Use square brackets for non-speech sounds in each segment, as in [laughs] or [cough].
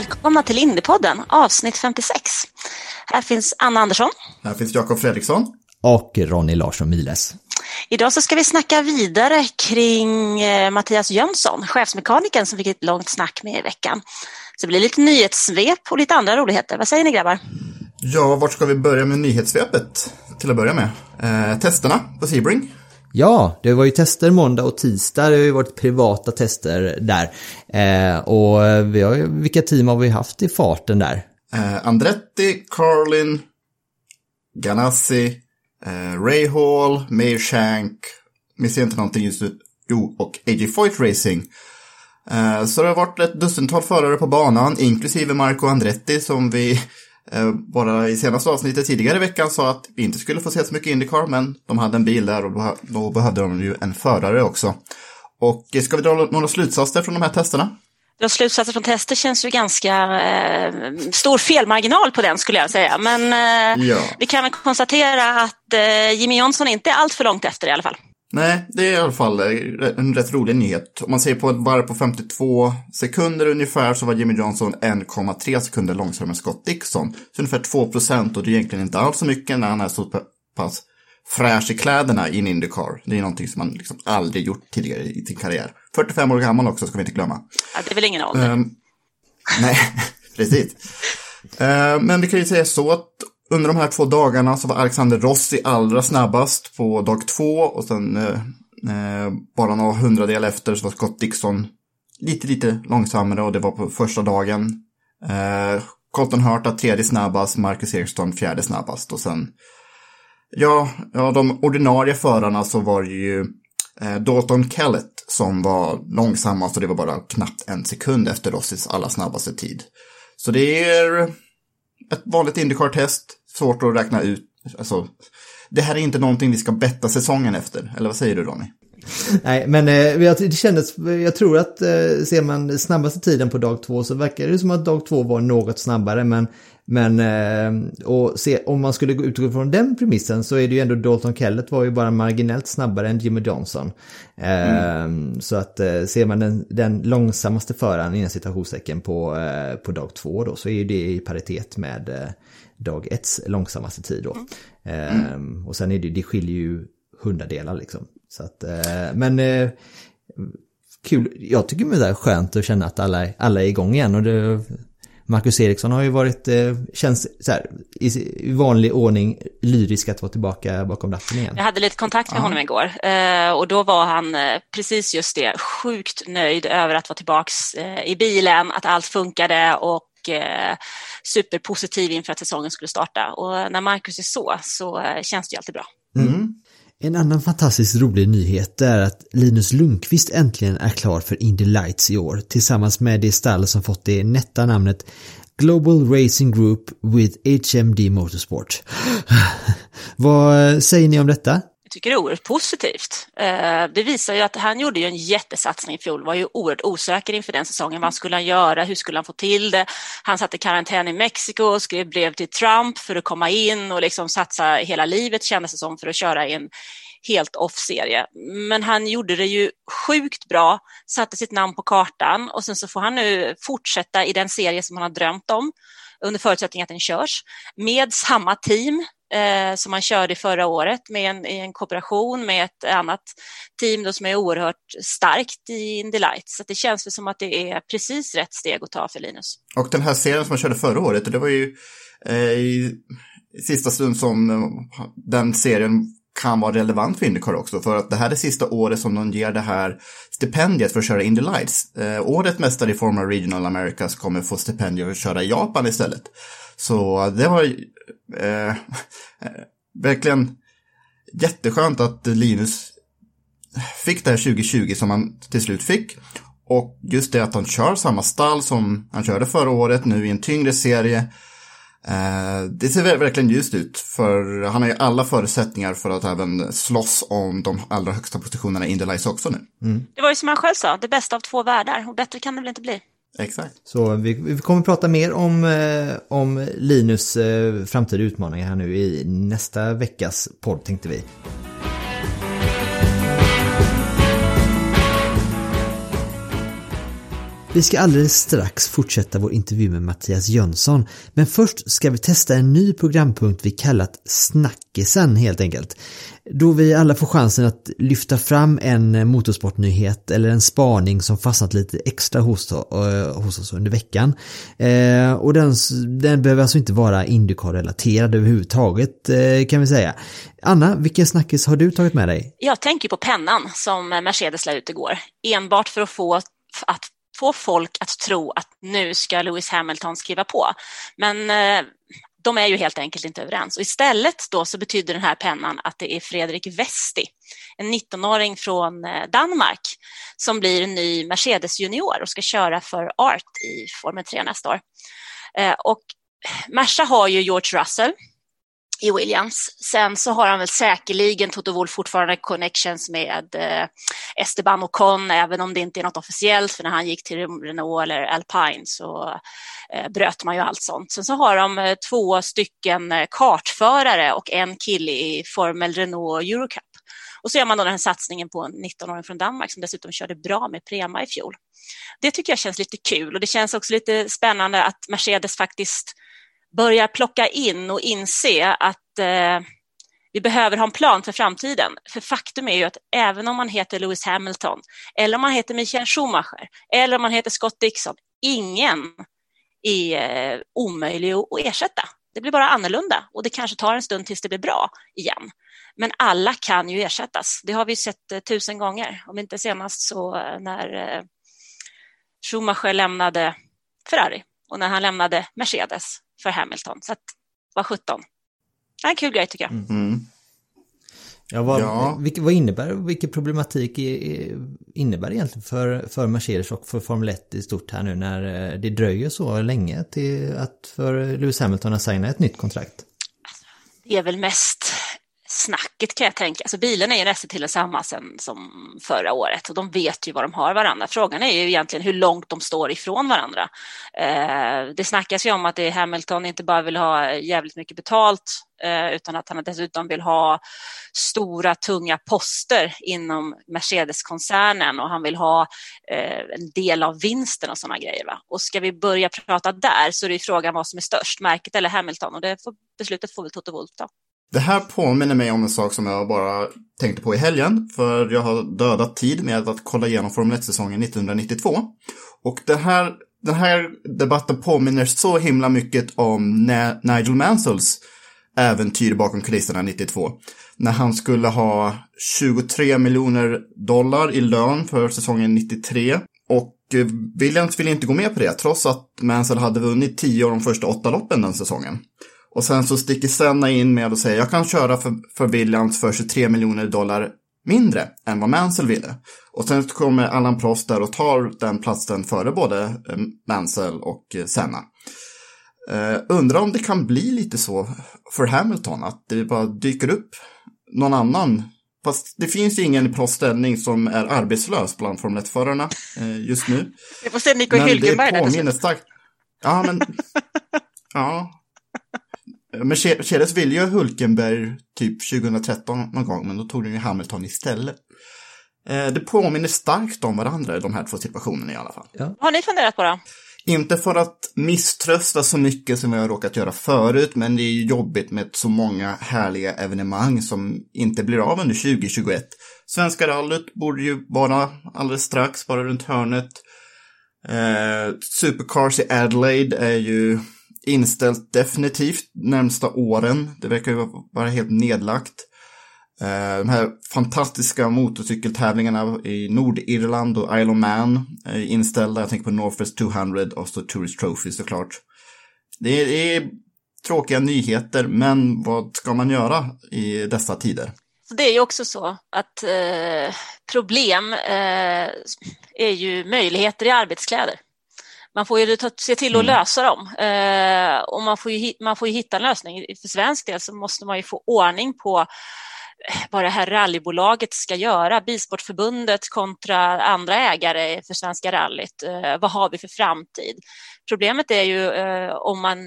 Välkomna till Indiepodden, avsnitt 56. Här finns Anna Andersson. Här finns Jakob Fredriksson. och Ronny Larsson Miles. Idag så ska vi snacka vidare kring eh, Mattias Jönsson, chefsmekanikern som fick ett långt snack med i veckan. Så det blir lite nyhetssvep och lite andra roligheter. Vad säger ni grabbar? Ja, vart ska vi börja med nyhetssvepet? Till att börja med. Eh, testerna på Sebring. Ja, det var ju tester måndag och tisdag. Det har ju varit privata tester där. Eh, och vi har, ju- vilka team har vi haft i farten där? Eh, Andretti, Carlin, Ganassi, eh, Ray Hall, Meir Shank, missar inte någonting just nu, jo, och AJ Foyt Racing. Eh, så det har varit ett dussintal förare på banan, inklusive Marco Andretti som vi bara i senaste avsnittet tidigare i veckan sa att vi inte skulle få se så mycket Indycar, men de hade en bil där och då, behövde de ju en förare också. Och eh, ska vi dra några slutsatser från de här testerna? Dra slutsatser från tester känns ju ganska eh, stor felmarginal på den skulle jag säga. Men eh, Ja. vi kan väl konstatera att eh, Jimmy Johnson inte är allt för långt efter i alla fall. Nej, det är i alla fall eh, en rätt rolig nyhet. Om man ser på ett varv på 52 sekunder ungefär så var Jimmy Johnson 1,3 sekunder långsammare än Scott Dixon. Så ungefär 2 procent och det är egentligen inte alls så mycket när han är så pass fräsch i kläderna i en Indycar. Det är någonting som man liksom aldrig gjort tidigare i sin karriär. 45 år gammal också, ska vi inte glömma. Ja, det är väl ingen ålder. Ehm, nej, [laughs] precis. Ehm, men vi kan ju säga så att under de här två dagarna så var Alexander Rossi allra snabbast på dag två och sen eh, eh, bara några hundradel efter så var Scott Dixon lite, lite långsammare och det var på första dagen. Eh, Colton Hurta tredje snabbast, Marcus Eriksson fjärde snabbast och sen Ja, ja, de ordinarie förarna så var det ju eh, Dalton Kellett som var långsammast och det var bara knappt en sekund efter Rossis allra snabbaste tid. Så det är ett vanligt Indycar-test, svårt att räkna ut. Alltså, det här är inte någonting vi ska betta säsongen efter, eller vad säger du Ronny? Nej, men eh, det kändes, jag tror att eh, ser man snabbaste tiden på dag två så verkar det som att dag två var något snabbare. Men, men eh, och se, om man skulle gå utgå från den premissen så är det ju ändå Dalton Kellett var ju bara marginellt snabbare än Jimmy Johnson. Eh, Så att eh, ser man den, den långsammaste föraren inom citationstecken på, på dag två då så är ju det i paritet med dag etts långsammaste tid då. Eh, Och sen är det, det skiljer ju hundradelar liksom. Så att, men kul, jag tycker det är skönt att känna att alla, alla är igång igen. Och det, Marcus Eriksson har ju varit, eh, känns så här, i, vanlig ordning lyrisk att vara tillbaka bakom ratten igen. Jag hade lite kontakt med honom igår eh, och då var han eh, precis just det, sjukt nöjd över att vara tillbaks eh, i bilen, att allt funkade och eh, superpositiv inför att säsongen skulle starta. Och när Marcus är så, så eh, känns det ju alltid bra. En annan fantastiskt rolig nyhet är att Linus Lundqvist äntligen är klar för Indy Lights i år tillsammans med det stall som fått det nätta namnet Global Racing Group with HMD Motorsport. [gasps] Vad säger ni om detta? Jag tycker det är oerhört positivt. Eh, det visar ju att han gjorde ju en jättesatsning i fjol, var ju oerhört osäker inför den säsongen. Vad skulle han göra? Hur skulle han få till det? Han satte karantän i Mexiko, och skrev brev till Trump för att komma in och liksom satsa hela livet kändes det som för att köra i en, helt off-serie. Men han gjorde det ju sjukt bra, satte sitt namn på kartan och sen så får han nu fortsätta i den serie som han har drömt om under förutsättning att den körs med samma team eh, som man körde förra året med en, i en kooperation med ett annat team då som är oerhört starkt i Indy Lights. Så det känns väl som att det är precis rätt steg att ta för Linus. Och den här serien som man körde förra året, det var ju eh, i sista stund som eh, den serien kan vara relevant för Indycar också. För att det här är sista året som de ger det här stipendiet för att köra Indy Lights. Eh, året mästare i Formula Regional Americas kommer få stipendiet för att köra i Japan istället. Så det var eh, eh, verkligen jätteskönt att Linus fick det här 2020 som han till slut fick. Och just det att han kör samma stall som han körde förra året nu i en tyngre serie. Eh, det ser verkligen ljust ut för han har ju alla förutsättningar för att även slåss om de allra högsta positionerna i Indy Lights också nu. Mm. Det var ju som han själv sa, det bästa av två världar och bättre kan det väl inte bli. Exakt. Så vi, vi kommer prata mer om, eh, om Linus eh, framtida utmaningar här nu i nästa veckas podd tänkte vi. Vi ska alldeles strax fortsätta vår intervju med Mattias Jönsson, men först ska vi testa en ny programpunkt vi kallat Snackisen helt enkelt. Då vi alla får chansen att lyfta fram en motorsportnyhet eller en spaning som fastnat lite extra hos, eh, hos oss under veckan. Eh, och den, den behöver alltså inte vara Indycar-relaterad överhuvudtaget eh, kan vi säga. Anna, vilken snackis har du tagit med dig? Jag tänker på pennan som Mercedes la ut igår, enbart för att få att få folk att tro att nu ska Lewis Hamilton skriva på. Men eh, de är ju helt enkelt inte överens. Och istället då så betyder den här pennan att det är Fredrik Westi, en 19-åring från eh, Danmark, som blir en ny Mercedes junior och ska köra för Art i Formel 3 nästa år. Eh, och Merca har ju George Russell i Williams. Sen så har han väl säkerligen Toto Wolff fortfarande connections med eh, Esteban Ocon, även om det inte är något officiellt, för när han gick till Renault eller Alpine så eh, bröt man ju allt sånt. Sen så har de eh, två stycken kartförare och en kille i Formel Renault Eurocup. Och så gör man då den här satsningen på en 19-åring från Danmark som dessutom körde bra med Prema i fjol. Det tycker jag känns lite kul och det känns också lite spännande att Mercedes faktiskt börjar plocka in och inse att eh, vi behöver ha en plan för framtiden. För faktum är ju att även om man heter Lewis Hamilton eller om man heter Michael Schumacher eller om man heter Scott Dixon, ingen är eh, omöjlig att ersätta. Det blir bara annorlunda och det kanske tar en stund tills det blir bra igen. Men alla kan ju ersättas. Det har vi sett eh, tusen gånger, om inte senast så eh, när eh, Schumacher lämnade Ferrari och när han lämnade Mercedes för Hamilton. Så att, vad 17. Det är en kul grej tycker jag. Mm. Ja, vad, Ja. Vilk, vad innebär vilken problematik i- innebär det egentligen för, för Mercedes och för Formel 1 i stort här nu när eh, det dröjer så länge till att för Lewis Hamilton att signa ett nytt kontrakt? Det är väl mest snacket kan jag tänka. Alltså bilen är ju nästan till samma sen som förra året och de vet ju vad de har varandra. Frågan är ju egentligen hur långt de står ifrån varandra. Eh, det snackas ju om att det är Hamilton inte bara vill ha jävligt mycket betalt eh, utan att han dessutom vill ha stora tunga poster inom Mercedes-koncernen och han vill ha eh, en del av vinsten och sådana grejer. Va? Och ska vi börja prata där så är det ju frågan vad som är störst, märket eller Hamilton och det får, beslutet får väl Toto Wolff ta. Det här påminner mig om en sak som jag bara tänkte på i helgen, för jag har dödat tid med att kolla igenom Formel 1-säsongen 1992. Och det här, den här debatten påminner så himla mycket om Nigel Mansells äventyr bakom kulisserna 92. När han skulle ha 23 miljoner dollar i lön för säsongen 93. Och eh, Williams ville inte gå med på det, trots att Mansell hade vunnit 10 av de första åtta loppen den säsongen. Och sen så sticker Senna in med att säga jag kan köra för, för Williams för 23 miljoner dollar mindre än vad Mansell ville. Och sen kommer Allan Prost där och tar den platsen före både eh, Mansell och eh, Senna. Eh, undrar om det kan bli lite så för Hamilton, att det bara dyker upp någon annan. Fast det finns ju ingen i Prosts ställning som är arbetslös bland Formel 1-förarna eh, just nu. Vi får se Nico Men Hülkenberg det där påminner starkt. Ja, men... [laughs] ja. Mercedes ville ju Hulkenberg typ 2013 någon gång, men då tog de ju Hamilton istället. Eh, det påminner starkt om varandra, de här två situationerna i alla fall. Ja. Har ni funderat på då? Inte för att misströsta så mycket som jag har råkat göra förut, men det är jobbigt med så många härliga evenemang som inte blir av under 2021. Svenska rallyt borde ju vara alldeles strax, bara runt hörnet. Eh, Supercars i Adelaide är ju inställt definitivt närmsta åren. Det verkar ju vara helt nedlagt. Eh, de här fantastiska motorcykeltävlingarna i Nordirland och Isle of Man är inställda. Jag tänker på Northwest 200 och så Tourist Trophy såklart. Det är, det är tråkiga nyheter, men vad ska man göra i dessa tider? Det är ju också så att eh, problem eh, är ju möjligheter i arbetskläder. Man får ju se till att Mm. lösa dem eh, och man får, ju, man får ju hitta en lösning. För svensk del så måste man ju få ordning på eh, vad det här rallybolaget ska göra, Bilsportförbundet kontra andra ägare för Svenska rallyt. Eh, vad har vi för framtid? Problemet är ju eh, om man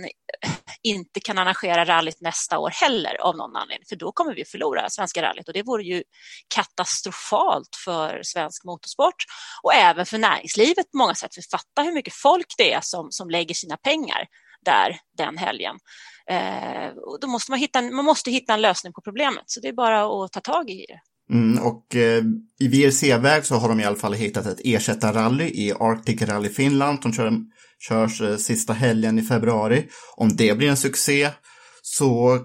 inte kan arrangera rallyt nästa år heller av någon anledning, för då kommer vi förlora Svenska rallyt och det vore ju katastrofalt för svensk motorsport och även för näringslivet på många sätt. För fatta hur mycket folk det är som, som lägger sina pengar där den helgen. Eh, och då måste man, hitta en, man måste hitta en lösning på problemet, så det är bara att ta tag i det. Mm, och eh, i VRC-väg så har de i alla fall hittat ett ersättarrally i Arctic Rally Finland De kör, körs eh, sista helgen i februari. Om det blir en succé så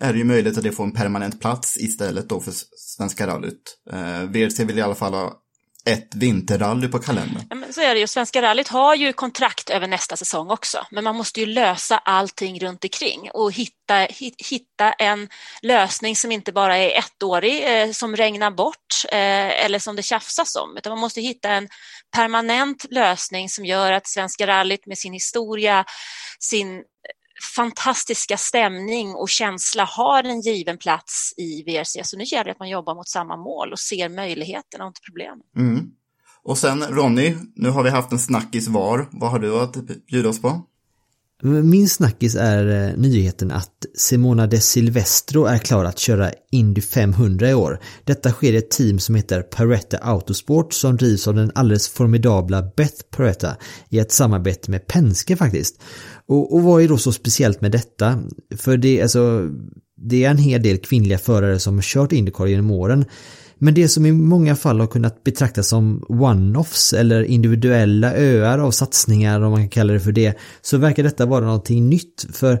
är det ju möjligt att det får en permanent plats istället då för Svenska rallyt. Eh, VRC vill i alla fall ha ett vinterrally på kalendern. Ja, men så är det ju. Svenska rallyt har ju kontrakt över nästa säsong också, men man måste ju lösa allting runt omkring och hitta, hitta en lösning som inte bara är ettårig, eh, som regnar bort eh, eller som det tjafsas om, utan man måste hitta en permanent lösning som gör att Svenska rallyt med sin historia, sin fantastiska stämning och känsla har en given plats i VRC. Så nu gäller det att man jobbar mot samma mål och ser möjligheterna och inte problemen. Mm. Och sen Ronny, nu har vi haft en snackis var. Vad har du att bjuda oss på? Min snackis är eh, nyheten att Simona de Silvestro är klar att köra Indy 500 i år. Detta sker i ett team som heter Paretta Autosport som drivs av den alldeles formidabla Beth Paretta i ett samarbete med Penske faktiskt. Och, och vad är då så speciellt med detta? För det, alltså, det är en hel del kvinnliga förare som har kört Indycar genom åren. Men det som i många fall har kunnat betraktas som one-offs eller individuella öar av satsningar om man kan kalla det för det så verkar detta vara någonting nytt för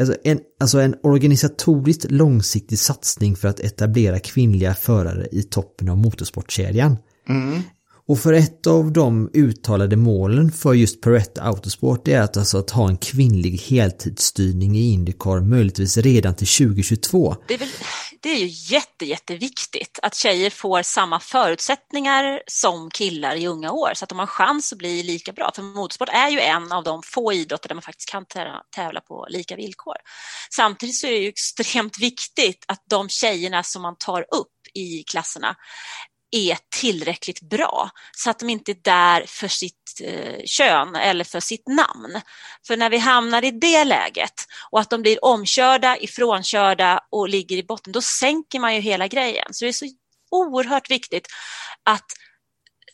alltså en, alltså en organisatoriskt långsiktig satsning för att etablera kvinnliga förare i toppen av motorsportkedjan. Mm. Och för ett av de uttalade målen för just Peretta Autosport är att, alltså att ha en kvinnlig heltidsstyrning i Indycar möjligtvis redan till 2022. Det är, väl, det är ju jätte, jätteviktigt att tjejer får samma förutsättningar som killar i unga år så att de har chans att bli lika bra. För motorsport är ju en av de få idrotter där man faktiskt kan tävla på lika villkor. Samtidigt så är det ju extremt viktigt att de tjejerna som man tar upp i klasserna är tillräckligt bra så att de inte är där för sitt eh, kön eller för sitt namn. För när vi hamnar i det läget och att de blir omkörda, ifrånkörda och ligger i botten, då sänker man ju hela grejen. Så det är så oerhört viktigt att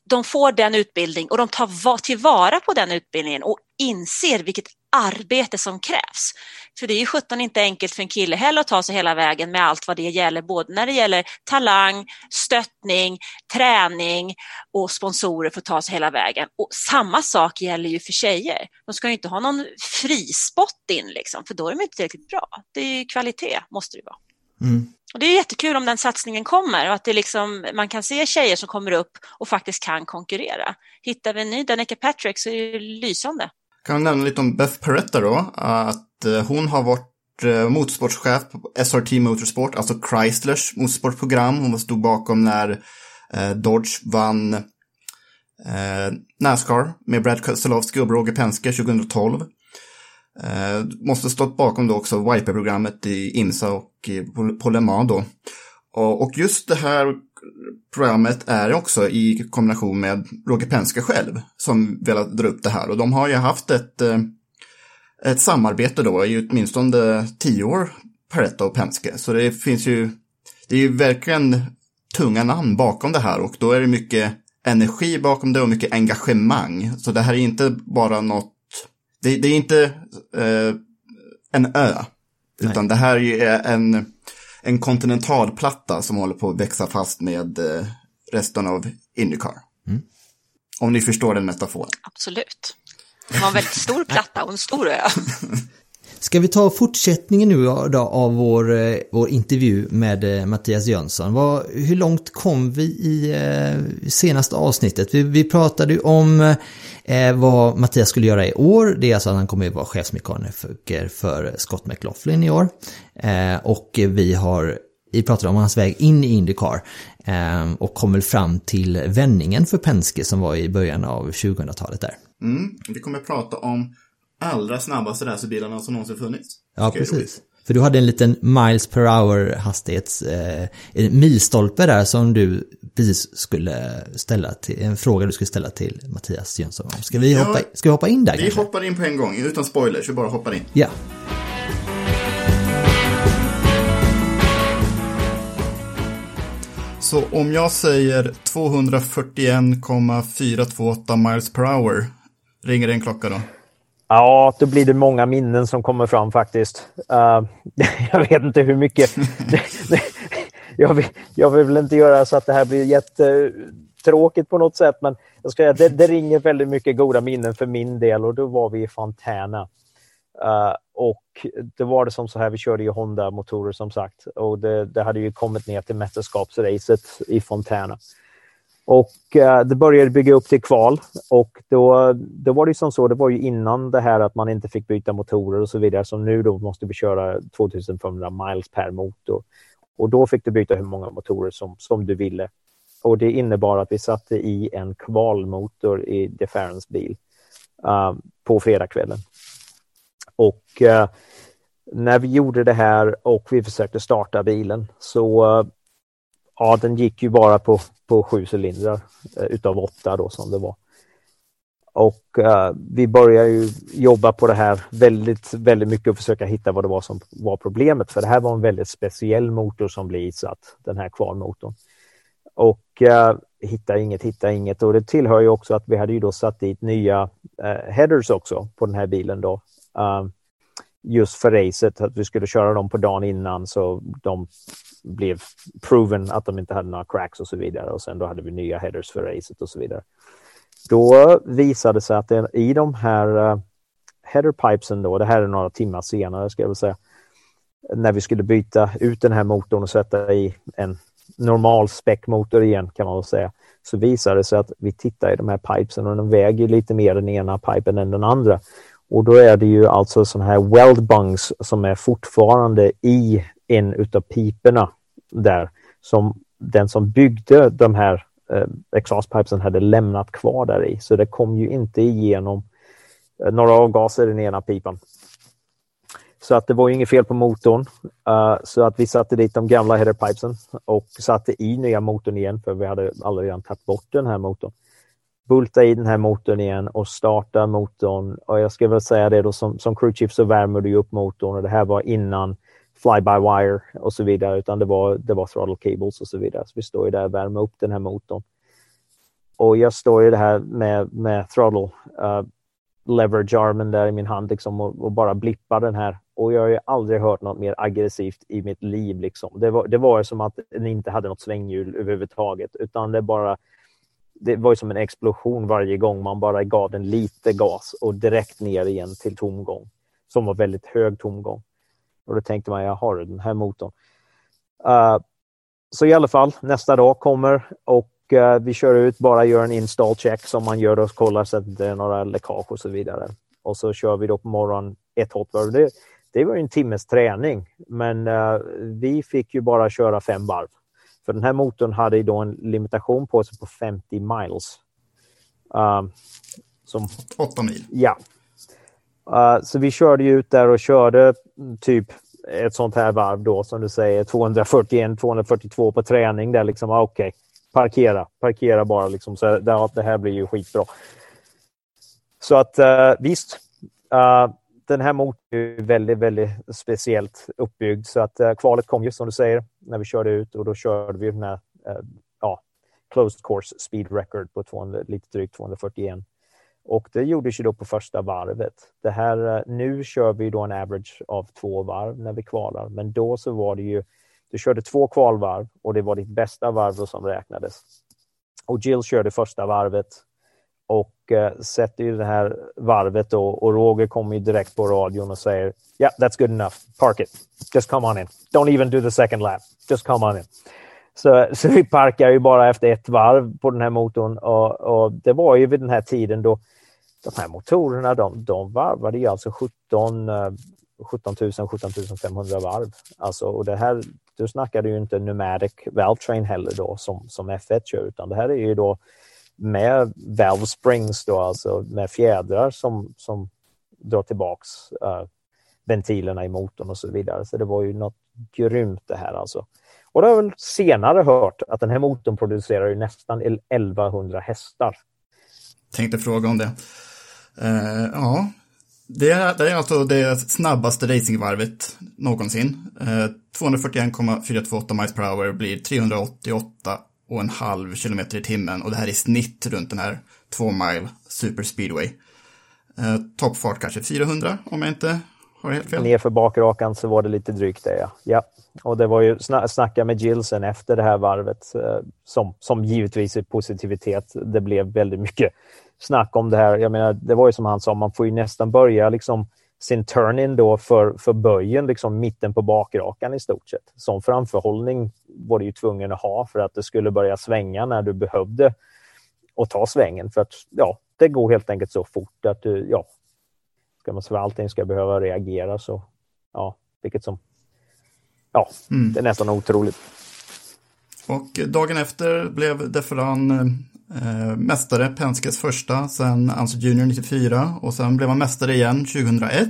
de får den utbildning och de tar tillvara på den utbildningen och inser vilket arbete som krävs. För det är ju sjutton inte enkelt för en kille heller att ta sig hela vägen med allt vad det gäller, både när det gäller talang, stöttning, träning och sponsorer för att ta sig hela vägen. Och samma sak gäller ju för tjejer. De ska ju inte ha någon frispott in liksom, för då är de inte tillräckligt bra. Det är ju kvalitet, måste det vara. Och det är jättekul om den satsningen kommer och att det liksom, man kan se tjejer som kommer upp och faktiskt kan konkurrera. Hittar vi en ny Danica Patrick så är det lysande. Kan jag nämna lite om Beth Peretta då, att eh, hon har varit motorsportchef motorsportschef på SRT Motorsport, alltså Chryslers motorsportprogram. Hon stod bakom när eh, Dodge vann Nascar med Brad Keselowski och Roger Penske 2012. Måste stått bakom då också Viper-programmet i IMSA och på, på Le Mans då. Och just det här programmet är också i kombination med Roger Penske själv som velat dra upp det här. Och de har ju haft ett, eh, ett samarbete då i åtminstone tio år, Pareto och Penske. Så det finns ju, det är ju verkligen tunga namn bakom det här och då är det mycket energi bakom det och mycket engagemang. Så det här är inte bara något, det, det är inte eh, en ö, utan det här är en, en kontinentalplatta som håller på att växa fast med eh, resten av Indycar. Om ni förstår den metaforen. Absolut. Det var en väldigt stor platta och en stor ö. [laughs] Ska vi ta fortsättningen nu då av vår, eh, vår intervju med eh, Mattias Jönsson? Vad, hur långt kom vi i eh, senaste avsnittet? Vi, vi pratade ju om eh, eh vad Mattias skulle göra i år. Det är alltså att han kommer att vara chefsmekaniker för Scott McLaughlin i år. Eh, och vi har vi pratade om hans väg in i Indycar och kom väl fram till vändningen för Penske som var i början av 2000-talet där. Mm, vi kommer att prata om allra snabbaste racerbilarna som någonsin funnits. Ja, precis. För du hade en liten miles per hour hastighets, eh, en milstolpe där som du precis skulle ställa till, en fråga du skulle ställa till Mattias Jönsson om. Ska vi Ja, hoppa, ska vi hoppa in där Vi kanske? hoppar in på en gång, utan spoilers, vi bara hoppar in. Ja. Så om jag säger 241,428 miles per hour, ringer det en klocka då? Ja, då blir det många minnen som kommer fram faktiskt. Uh, [laughs] jag vet inte hur mycket. [laughs] jag, vill, jag vill inte göra så att det här blir jättetråkigt på något sätt, men jag ska säga, det, det ringer väldigt mycket goda minnen för min del och då var vi i Fontana. Uh, och det var det som så här, vi körde ju Honda-motorer som sagt och det, det hade ju kommit ner till mästerskapsracet i Fontana. Och eh, det började bygga upp till kval och då, då var det som så, det var ju innan det här att man inte fick byta motorer och så vidare, som nu då måste vi köra 2500 miles per motor. Och då fick du byta hur många motorer som, som du ville. Och det innebar att vi satte i en kvalmotor i Deferens bil uh, på fredagskvällen. Och uh, när vi gjorde det här och vi försökte starta bilen så uh, ja, den gick ju bara på, på sju cylindrar eh, utav åtta då som det var. Och eh, vi började ju jobba på det här väldigt, väldigt mycket och försöka hitta vad det var som var problemet. För det här var en väldigt speciell motor som blev isatt, den här kvarnmotorn. Och eh, hitta inget, hitta inget. Och det tillhör ju också att vi hade ju då satt dit nya eh, headers också på den här bilen då. Eh, just för racet, att vi skulle köra dem på dagen innan så de blev proven att de inte hade några cracks och så vidare. Och sen då hade vi nya headers för racet och så vidare. Då visade det sig att det, i de här uh, då, det här är några timmar senare ska jag väl säga, när vi skulle byta ut den här motorn och sätta i en normal späckmotor igen kan man väl säga, så visade det sig att vi tittar i de här pipesen och de väger lite mer den ena pipen än den andra. Och då är det ju alltså sådana här weldbungs som är fortfarande i en utav piporna där som den som byggde de här eh, exhaustpipesen hade lämnat kvar där i. Så det kom ju inte igenom eh, några avgaser i den ena pipan. Så att det var ju inget fel på motorn. Uh, så att vi satte dit de gamla headerpipesen och satte i nya motorn igen för vi hade redan tagit bort den här motorn bulta i den här motorn igen och starta motorn. Och jag ska väl säga det då som, som crew chief så värmer du upp motorn och det här var innan fly-by-wire och så vidare, utan det var, det var throttle cables och så vidare. Så vi står ju där och värmer upp den här motorn. Och jag står ju det här med, med throttle uh, leverage armen där i min hand liksom och, och, bara blippar den här. Och jag har ju aldrig hört något mer aggressivt i mitt liv. Liksom. Det, var, det var som att den inte hade något svänghjul överhuvudtaget, utan det bara det var ju som en explosion varje gång man bara gav den lite gas och direkt ner igen till tomgång. Som var väldigt hög tomgång. Och då tänkte man, jag har den här motorn. Uh, så i alla fall, nästa dag kommer och uh, vi kör ut, bara gör en install check som man gör och kollar så att det är några läckage och så vidare. Och så kör vi då på morgonen ett hot varv. Det, det var en timmes träning, men uh, vi fick ju bara köra fem varv. För den här motorn hade då en limitation på sig på 50 miles. Uh, som, 8 mil. Ja. Uh, så vi körde ut där och körde mm, typ ett sånt här varv då som du säger 241, 242 på träning där liksom. Ah, Okej, okay. parkera, parkera bara liksom. Så det, det här blir ju skitbra. Så att uh, visst, eh, den här motorn är väldigt, väldigt speciellt uppbyggd. Så att uh, kvalet kom ju som du säger när vi körde ut och då körde vi den här uh, ja, closed course speed record på 200, lite drygt 241. Och det gjordes ju då på första varvet. Det här, eh, nu kör vi då en average av två varv när vi kvalar, men då så var det ju, du körde två kvalvarv och det var ditt bästa varv då som räknades. Och Jill körde första varvet och eh, sätter ju det här varvet då och Roger kommer ju direkt på radion och säger yeah, that's good enough, park it, just come on in, don't even do the second lap, just come on in. Så, så vi parkar ju bara efter ett varv på den här motorn och, och det var ju vid den här tiden då de här motorerna de, de varvade ju alltså 17, 17 000, 17 500 varv. Alltså, och det här, du snackade ju inte pneumatic valve train heller då som, som F1 kör, utan det här är ju då med valve springs då, alltså med fjädrar som, som drar tillbaks uh, ventilerna i motorn och så vidare. Så det var ju något grymt det här alltså. Och det har jag väl senare hört att den här motorn producerar ju nästan 1100 hästar. Tänkte fråga om det. Uh, ja, det är, det är alltså det snabbaste racingvarvet någonsin. Eh, uh, 241,428 miles per hour blir 388,5 kilometer i timmen och det här är snitt runt den här 2 mile super speedway. Eh, Toppfart kanske 400 om jag inte har helt fel. Nerför bakrakan så var det lite drygt det ja. ja. Och det var ju sna snacka med Gilsen efter det här varvet som, som givetvis är positivitet. Det blev väldigt mycket snack om det här. Jag menar, det var ju som han sa, man får ju nästan börja liksom sin turn-in då för, för böjen, liksom mitten på bakrakan i stort sett. Som framförhållning var du ju tvungen att ha för att det skulle börja svänga när du behövde och ta svängen. För att ja, det går helt enkelt så fort att du, ja, ska man säga allting ska behöva reagera så, ja, vilket som, ja, mm. det är nästan otroligt. Och dagen efter blev Deferan eh, mästare, Penskes första, sen Anso Junior 94 och sen blev han mästare igen 2001.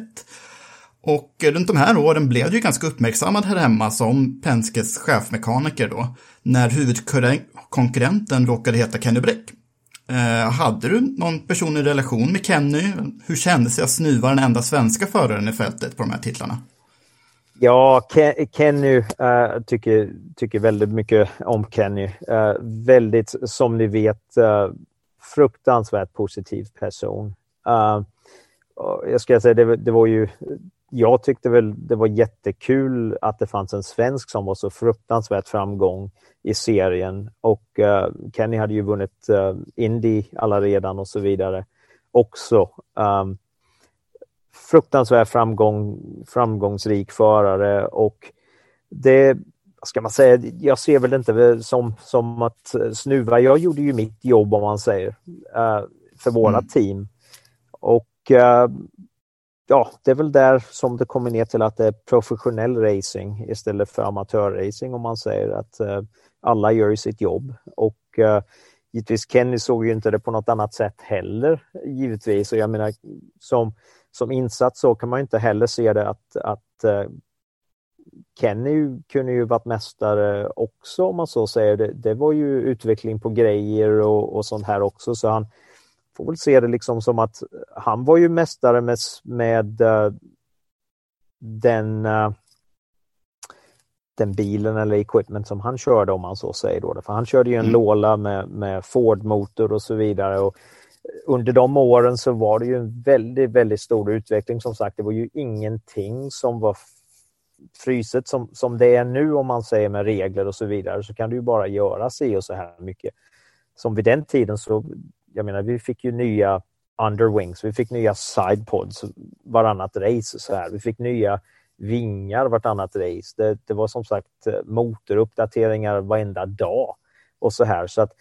Och eh, runt de här åren blev ju ganska uppmärksammad här hemma som Penskes chefmekaniker då, när huvudkonkurrenten råkade heta Kenny Bräck. Eh, hade du någon personlig relation med Kenny? Hur kändes det att snuva den enda svenska föraren i fältet på de här titlarna? Ja, Kenny uh, tycker, tycker väldigt mycket om Kenny. Uh, väldigt, som ni vet, uh, fruktansvärt positiv person. jag ska säga, det, det var ju jag tyckte väl det var jättekul att det fanns en svensk som var så fruktansvärt framgång i serien och uh, Kenny hade ju vunnit uh, Indy alla redan och så vidare också. Um, fruktansvärt framgång, framgångsrik förare och det ska man säga, jag ser väl inte som, som att snuva. Jag gjorde ju mitt jobb om man säger uh, för våra mm. team och ja, det är väl där som det kommer ner till att det är professionell racing istället för amatörracing om man säger att uh, alla gör sitt jobb. Och givetvis Kenny såg ju inte det på något annat sätt heller givetvis. Och jag menar som, som insats så kan man inte heller se det att, att uh, Kenny kunde ju varit mästare också om man så säger. Det, det var ju utveckling på grejer och, och sånt här också så han får väl se det liksom som att han var ju mästare med, med uh, den, uh, den bilen eller equipment som han körde om man så säger. Då. För han körde ju en mm. Lola med, med Ford-motor och så vidare. Och under de åren så var det ju en väldigt, väldigt stor utveckling. Som sagt, det var ju ingenting som var fryset som, som det är nu om man säger med regler och så vidare så kan du ju bara göra sig och så här mycket. Som vid den tiden så jag menar, vi fick ju nya underwings, vi fick nya sidepods varannat race. Så här. Vi fick nya vingar vartannat race. Det, det var som sagt eh, motoruppdateringar varenda dag och så här. Så att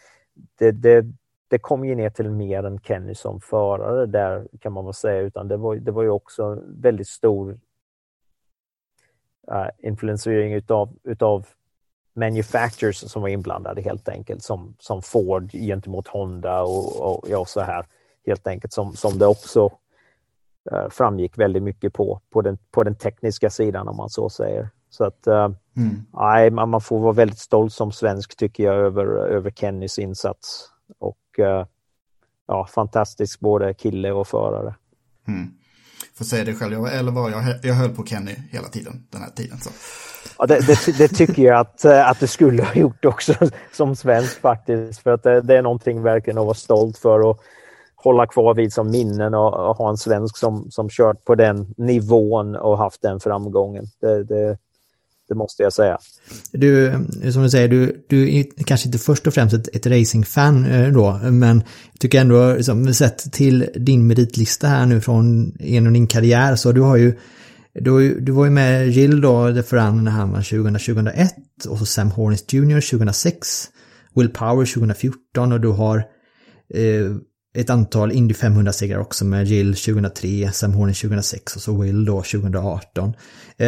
det, det, det kom ju ner till mer än Kenny som förare där kan man väl säga, utan det var, det var ju också väldigt stor uh, influensering utav, utav manufacturers som var inblandade helt enkelt som, som Ford gentemot Honda och, och ja, så här helt enkelt som, som det också eh, framgick väldigt mycket på, på den, på den tekniska sidan om man så säger. Så att eh, mm. nej, man, man får vara väldigt stolt som svensk tycker jag över, över Kennys insats och ja, fantastisk både kille och förare. Mm. Får säga det själv, jag var 11 år, jag, jag höll på Kenny hela tiden, den här tiden. Så. Ja, det, det, det, tycker jag att, eh, att det skulle ha gjort också [laughs] som svensk faktiskt. För att det, det är någonting verkligen att vara stolt för och hålla kvar vid som minnen och, och ha en svensk som, som kört på den nivån och haft den framgången. Det, det, måste jag säga. Du, som du säger, du, du är kanske inte först och främst ett, ett racingfan eh, då, men jag tycker ändå, liksom, sett till din meritlista här nu från genom din karriär, så du har ju du, du var ju med Jill då, The Ferran när han var 2001 och så Sam Hornis Jr 2006, Will Power 2014 och du har eh, ett antal Indy 500-segrar också med Jill 2003, Sam Hornis 2006 och så Will då 2018. Eh,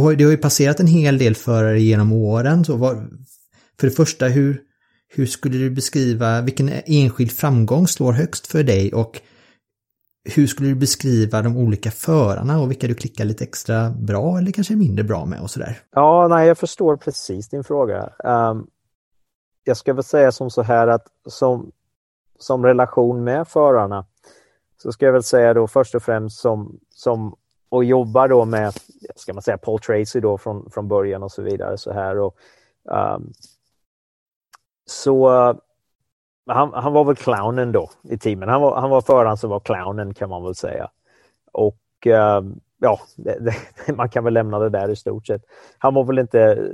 har, det har ju passerat en hel del förare genom åren. Så var, för det första, hur, hur skulle du beskriva vilken enskild framgång slår högst för dig och hur skulle du beskriva de olika förarna och vilka du klickar lite extra bra eller kanske mindre bra med och sådär? Ja, nej, jag förstår precis din fråga. Um, jag ska väl säga som så här att som, som relation med förarna så ska jag väl säga då först och främst som, som och jobbar då med, ska man säga, Paul Tracy då från, från början och så vidare så här. Och, um, så han, han var väl clownen då i teamen. Han var, han var föraren som var clownen kan man väl säga. Och um, ja, det, det, [laughs] man kan väl lämna det där i stort sett. Han var väl inte,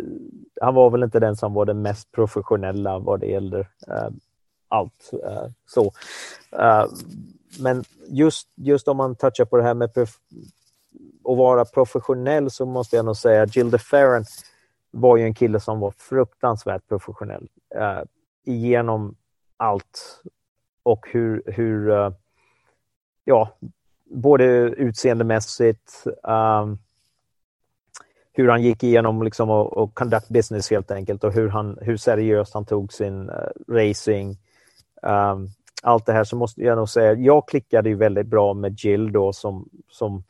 han var väl inte den som var den mest professionella vad det gäller uh, ehm, allt. Eh, så. Eh, men just, just om man touchar på det här med att vara professionell så måste jag nog säga Jill DeFerran var ju en kille som var fruktansvärt professionell eh, igenom allt och hur, hur eh, ja, både utseendemässigt, um, hur han gick igenom liksom och, och conduct business helt enkelt och hur, han, hur seriöst han tog sin uh, racing. Um, allt det här så måste jag nog säga, jag klickade ju väldigt bra med Jill då som, som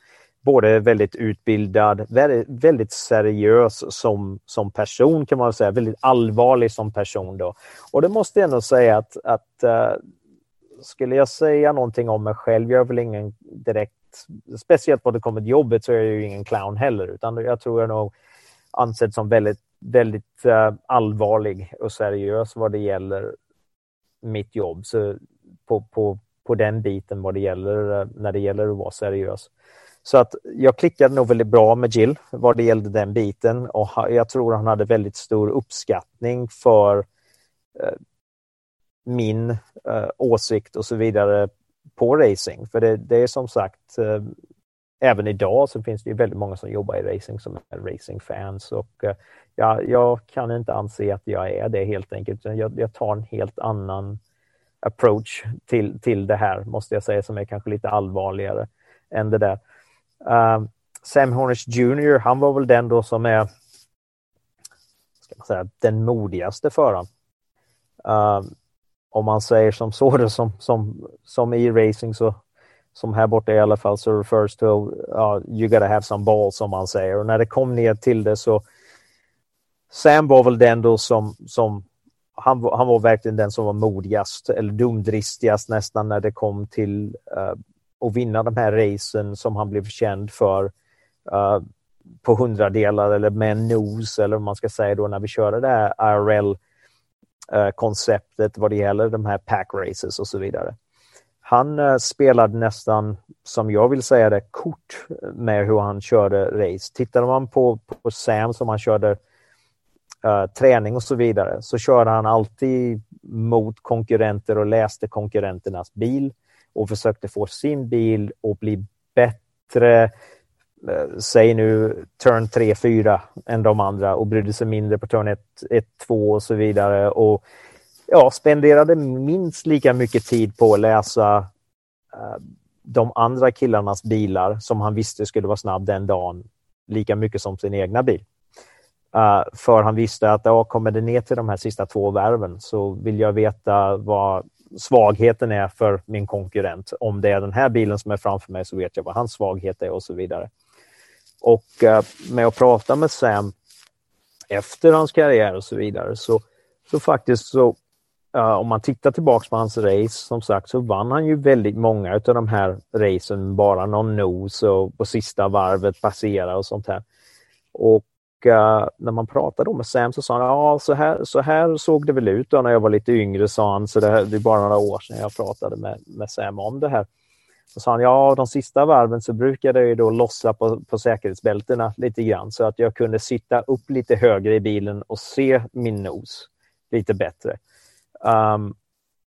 både väldigt utbildad, väldigt, väldigt seriös som, som person kan man säga, väldigt allvarlig som person då. Och det måste jag nog säga att, att uh, skulle jag säga någonting om mig själv, jag är väl ingen direkt, speciellt vad det kommer till jobbet så är jag ju ingen clown heller, utan jag tror jag nog ansedd som väldigt, väldigt uh, allvarlig och seriös vad det gäller mitt jobb. Så på, på, på den biten vad det gäller, när det gäller att vara seriös. Så att jag klickade nog väldigt bra med Jill vad det gällde den biten och jag tror han hade väldigt stor uppskattning för eh, min eh, åsikt och så vidare på racing. För det, det är som sagt, eh, även idag så finns det ju väldigt många som jobbar i racing som är racingfans och ja, jag kan inte anse att jag är det helt enkelt. Jag, jag tar en helt annan approach till, till det här, måste jag säga, som är kanske lite allvarligare än det där. Um, Sam Hornish Jr, han var väl den då som är ska man säga, den modigaste föraren. Um, om man säger som så, det, som, som, som i racing så som här borta i alla fall så refers to uh, you gotta have some balls som man säger. Och när det kom ner till det så Sam var väl den då som, som han, han var verkligen den som var modigast eller dumdristigast nästan när det kom till uh, att vinna de här racen som han blev känd för uh, på hundradelar eller med en nos eller vad man ska säga då när vi körde det här IRL-konceptet eh, vad det gäller de här pack races och så vidare. Han spelade nästan, som jag vill säga det, kort med hur han körde race. Tittar man på, på Sam som han körde Eh, träning och så vidare så körde han alltid mot konkurrenter och läste konkurrenternas bil och försökte få sin bil att bli bättre, eh, säg nu turn 3, 4 än de andra och brydde sig mindre på turn 1, 1 2 och så vidare. Och ja, spenderade minst lika mycket tid på att läsa eh, de andra killarnas bilar som han visste skulle vara snabb den dagen, lika mycket som sin egna bil. Eh, för han visste att ja, kommer det ner till de här sista två varven så vill jag veta vad svagheten är för min konkurrent. Om det är den här bilen som är framför mig så vet jag vad hans svaghet är och så vidare. Och eh, med att prata med Sam efter hans karriär och så vidare så, så faktiskt så uh, om man tittar tillbaks på hans race, som sagt, så vann han ju väldigt många av de här racen, bara någon nos och på sista varvet passera och sånt här. Och när man pratade med Sam så sa han, ja så här, så här såg det väl ut då när jag var lite yngre, sa han. Så det, här, det är bara några år sedan jag pratade med, med Sam om det här. Så sa han, ja de sista varven så brukade jag ju då lossa på, på säkerhetsbältena lite grann så att jag kunde sitta upp lite högre i bilen och se min nos lite bättre. Um,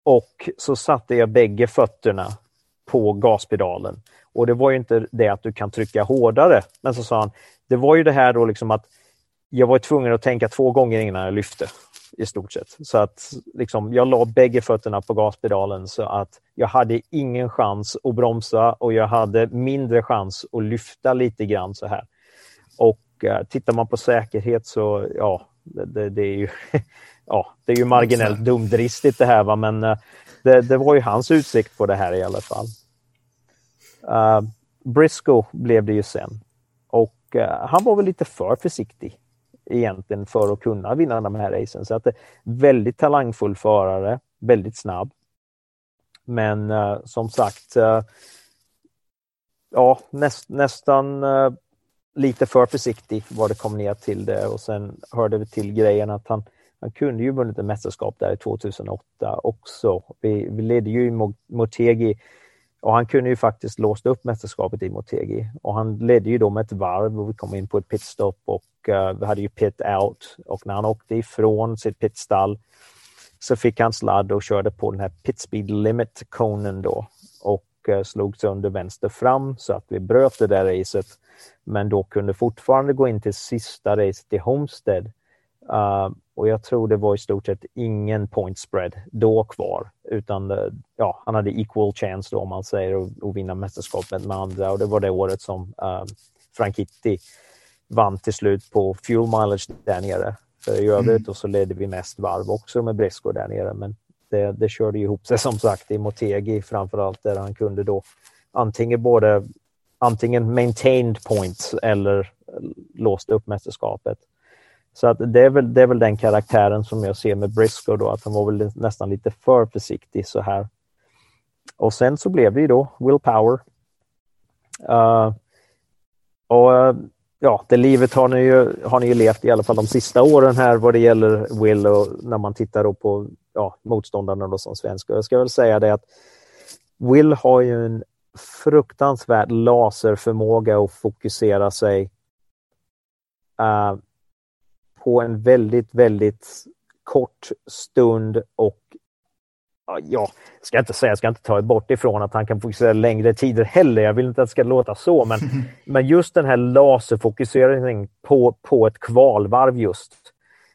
och så satte jag bägge fötterna på gaspedalen. Och det var ju inte det att du kan trycka hårdare, men så sa han, det var ju det här då liksom att jag var tvungen att tänka två gånger innan jag lyfte i stort sett. Så att liksom, jag la bägge fötterna på gaspedalen så att jag hade ingen chans att bromsa och jag hade mindre chans att lyfta lite grann så här. Och eh, tittar man på säkerhet så, ja, det, det, det är ju [laughs] ja, det är ju marginellt dumdristigt det här, va? men uh, det, det, var ju hans utsikt på det här i alla fall. Uh, Briscoe blev det ju sen Eh, han var väl lite för försiktig egentligen för att kunna vinna de här racen. Så att eh, väldigt talangfull förare, väldigt snabb. Men eh, som sagt, ja, näst, nästan lite för försiktig var det kom ner till det och sen hörde vi till grejen att han han kunde ju vunnit ett mästerskap där i 2008 också. Vi, vi ledde ju i Motegi och han kunde ju faktiskt låst upp mästerskapet i Motegi. Och han ledde ju då med ett varv och vi kom in på ett pitstop och uh, vi hade ju pit out. Och när han åkte ifrån sitt pitstall så fick han sladd och körde på den här pit speed limit konen då och uh, slog sönder vänster fram så att vi bröt det där racet. Men då kunde fortfarande gå in till sista racet i Homestead Uh, och jag tror det var i stort sett ingen point spread då kvar, utan uh, ja, han hade equal chance då om man säger att, vinna mästerskapet med andra och det var det året som uh, Franchitti vann till slut på fuel mileage där nere. För i övrigt mm. så ledde vi mest varv också med Briscoe där nere, men det, det körde ihop sig som sagt i Motegi framförallt där han kunde då antingen både antingen maintained points eller låste upp mästerskapet. Så att det, är väl, det är väl den karaktären som jag ser med Briscoe då, att han var väl nästan lite för försiktig så här. Och sen så blev det ju då Will Power. Uh, eh, och eh, ja, det livet har ni, ju, har ni ju levt i alla fall de sista åren här vad det gäller Will och när man tittar då på ja, motståndarna då som svenska. Jag ska väl säga det att Will har ju en fruktansvärd laserförmåga att fokusera sig uh, på en väldigt, väldigt kort stund och ja, ska inte säga, ska inte ta bort ifrån att han kan fokusera längre tider heller. Jag vill inte att det ska låta så, men, [laughs] men just den här laserfokuseringen på, på ett kvalvarv just,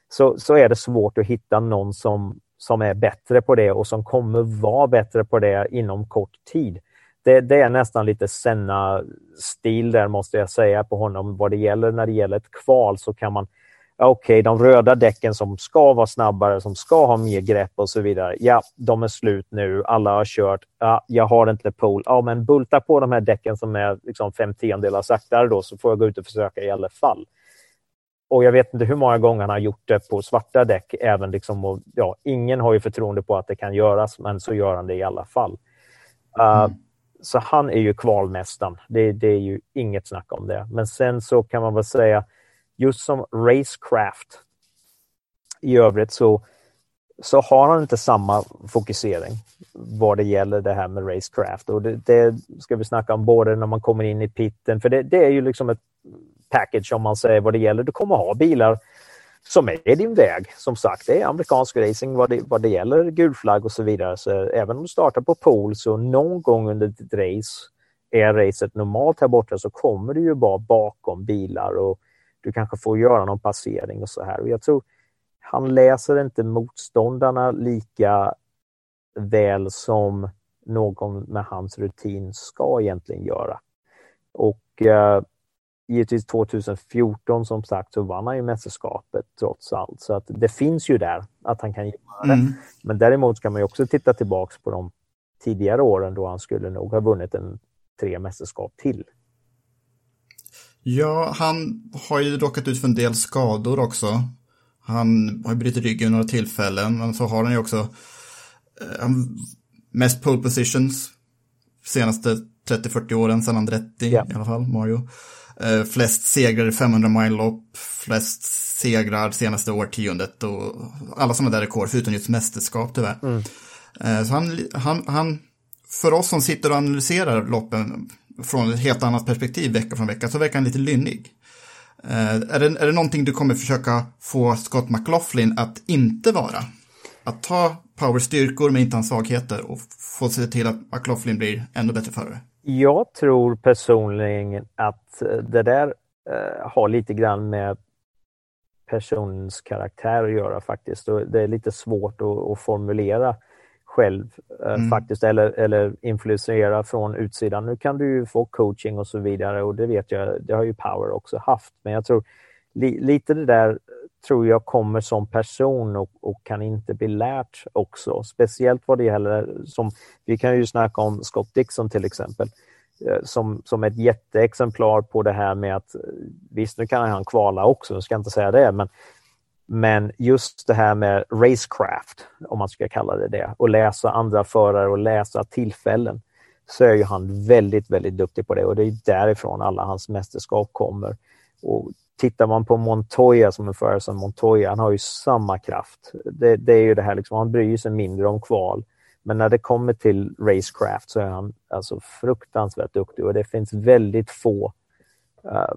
så, så är det svårt att hitta någon som, som är bättre på det och som kommer vara bättre på det inom kort tid. Det, det är nästan lite Senna-stil där måste jag säga på honom. Vad det gäller när det gäller ett kval så kan man okej, okay, de röda däcken som ska vara snabbare, som ska ha mer grepp och så vidare. Ja, de är slut nu. Alla har kört. Ja, jag har inte pool. Ja, men bulta på de här däcken som är liksom fem tiondelar saktare då, så får jag gå ut och försöka i alla fall. Och jag vet inte hur många gånger han har gjort det på svarta däck. Även liksom, och, ja, ingen har ju förtroende på att det kan göras, men så gör han det i alla fall. Uh, mm. Så han är ju kvalmästaren. Det, det, är ju inget snack om det. Men sen så kan man väl säga just som racecraft i övrigt så, så har han inte samma fokusering vad det gäller det här med racecraft. Och det, det ska vi snacka om både när man kommer in i pitten, för det, det är ju liksom ett package om man säger vad det gäller. Du kommer ha bilar som är din väg. Som sagt, det är amerikansk racing vad det, vad det gäller gulflagg och så vidare. Så även om du startar på pool så någon gång under ditt race är racet normalt här borta så kommer du ju vara bakom bilar och du kanske får göra någon passering och så här. Och jag tror han läser inte motståndarna lika väl som någon med hans rutin ska egentligen göra. Och eh, givetvis 2014 som sagt så vann han ju mästerskapet trots allt. Så att det finns ju där att han kan göra det. Mm. Men däremot ska man också titta tillbaks på de tidigare åren då han skulle nog ha vunnit en tre mästerskap till. Ja, han har ju råkat ut för en del skador också. Han har brutit ryggen några tillfällen, men så har han ju också eh, han- mest pole positions senaste 30-40 åren, sedan Andretti Ja. i alla fall, Mario. Eh, flest segrar i 500 mile lopp, flest segrar senaste årtiondet och alla sådana där rekord, förutom just mästerskap tyvärr. Eh, så han, han, han, för oss som sitter och analyserar loppen från ett helt annat perspektiv vecka från vecka så verkar han lite lynnig. Eh, är, det, är det någonting du kommer försöka få Scott McLaughlin att inte vara? Att ta powerstyrkor men inte hans svagheter och få se till att McLaughlin blir ännu bättre förare? Jag tror personligen att det där eh, har lite grann med personens karaktär att göra faktiskt. Och det är lite svårt att, att formulera själv eh, Mm. faktiskt eller, eller influensera från utsidan. Nu kan du ju få coaching och så vidare och det vet jag, det har ju Power också haft. Men jag tror li, lite det där tror jag kommer som person och, och kan inte bli lärt också. Speciellt vad det gäller, som vi kan ju snacka om Scott Dixon till exempel eh, som, som ett jätteexemplar på det här med att, eh, visst nu kan han kvala också, jag ska inte säga det, men, men just det här med racecraft, om man ska kalla det det, och läsa andra förare och läsa tillfällen, så är ju han väldigt, väldigt duktig på det och det är därifrån alla hans mästerskap kommer. Och tittar man på Montoya som en förare som Montoya, han har ju samma kraft. Det, det är ju det här, liksom, han bryr sig mindre om kval. Men när det kommer till racecraft så är han alltså fruktansvärt duktig och det finns väldigt få uh,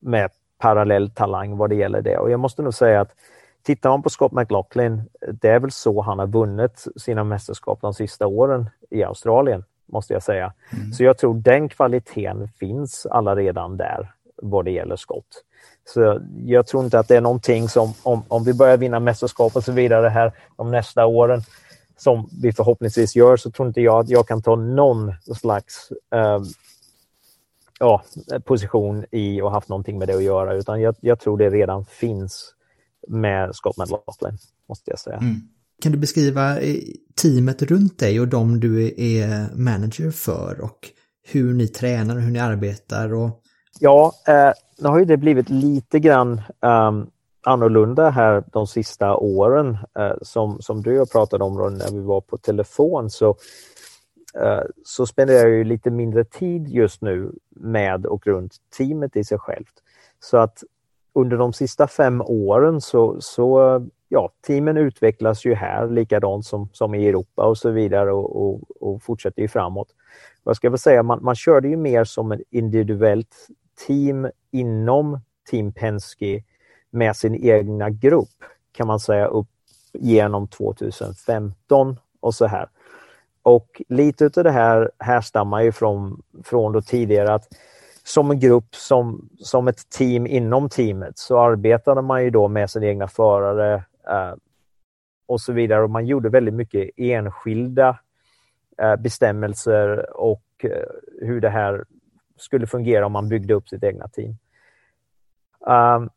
med parallell talang vad det gäller det. Och jag måste nog säga att tittar man på Scott McLaughlin, det är väl så han har vunnit sina mästerskap de sista åren i Australien, måste jag säga. Så jag tror den kvaliteten finns alla redan där vad det gäller skott. Så jag tror inte att det är någonting som, om, om vi börjar vinna mästerskap och så vidare här de nästa åren, som vi förhoppningsvis gör, så tror inte jag att jag kan ta någon slags eh, ja, position i och haft någonting med det att göra, utan jag, jag tror det redan finns med Scott McLaughlin, måste jag säga. Kan du beskriva eh, teamet runt dig och de du är manager för och hur ni tränar och hur ni arbetar och Ja, eh, nu har ju det blivit lite grann um, annorlunda här de sista åren. Eh, som, som du och pratade om när vi var på telefon så, Eh, så spenderar jag ju lite mindre tid just nu med och runt teamet i sig självt. Så att under de sista fem åren så, så ja, teamen utvecklas ju här likadant som, som i Europa och så vidare och, och, och fortsätter ju framåt. Jag ska väl säga, man, man körde ju mer som ett individuellt team inom Team Penske med sin egna grupp kan man säga upp genom 2015 och så här. Och lite av det här härstammar ju från, från då tidigare att som en grupp, som, som ett team inom teamet så arbetade man ju då med sina egna förare eh, och så vidare och man gjorde väldigt mycket enskilda eh, bestämmelser och eh, hur det här skulle fungera om man byggde upp sitt egna team. Um,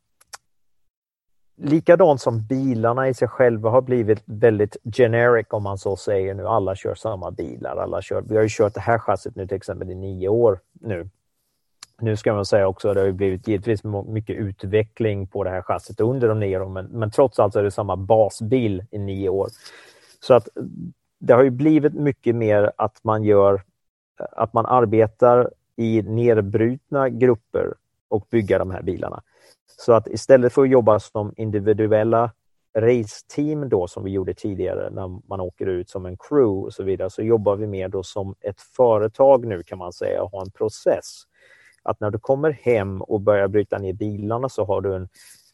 likadant som bilarna i sig själva har blivit väldigt generic om man så säger nu. Alla kör samma bilar. Alla kör, vi har ju kört det här chassit nu till exempel i nio år nu. Nu ska man säga också att det har blivit givetvis mycket utveckling på det här chassit under de nio åren, men, men trots allt är det samma basbil i nio år. Så att det har ju blivit mycket mer att man gör, att man arbetar i nedbrutna grupper och bygga de här bilarna. Så att istället för att jobba som individuella raceteam då som vi gjorde tidigare när man åker ut som en crew och så vidare så jobbar vi mer då som ett företag nu kan man säga och har en process. Att när du kommer hem och börjar bryta ner bilarna så har du en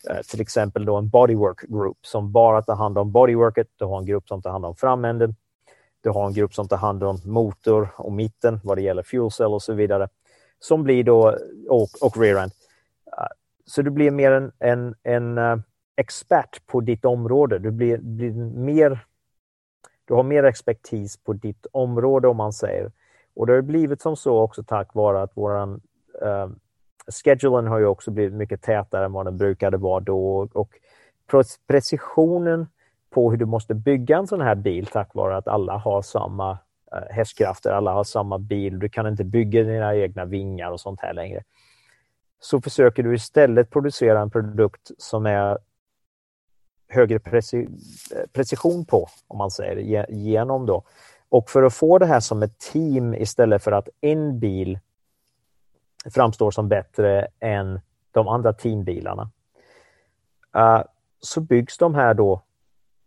eh, till exempel då en bodywork group som bara tar hand om bodyworket. Du har en grupp som tar hand om framänden. Du har en grupp som tar hand om motor och mitten vad det gäller fuel cell och så vidare. Som blir då, och, och rear end. Så du blir mer en, en, en eh, expert på ditt område. Du blir, blir mer, du har mer expertis på ditt område om man säger. Och det har blivit som så också tack vare att våran uh, schedulen har ju också blivit mycket tätare än vad den brukade vara då och precisionen på hur du måste bygga en sån här bil tack vare att alla har samma uh, hästkrafter, alla har samma bil. Du kan inte bygga dina egna vingar och sånt här längre. Så försöker du istället producera en produkt som är högre preci precision på, om man säger genom då. Och för att få det här som ett team istället för att en bil framstår som bättre än de andra teambilarna. Uh, så byggs de här då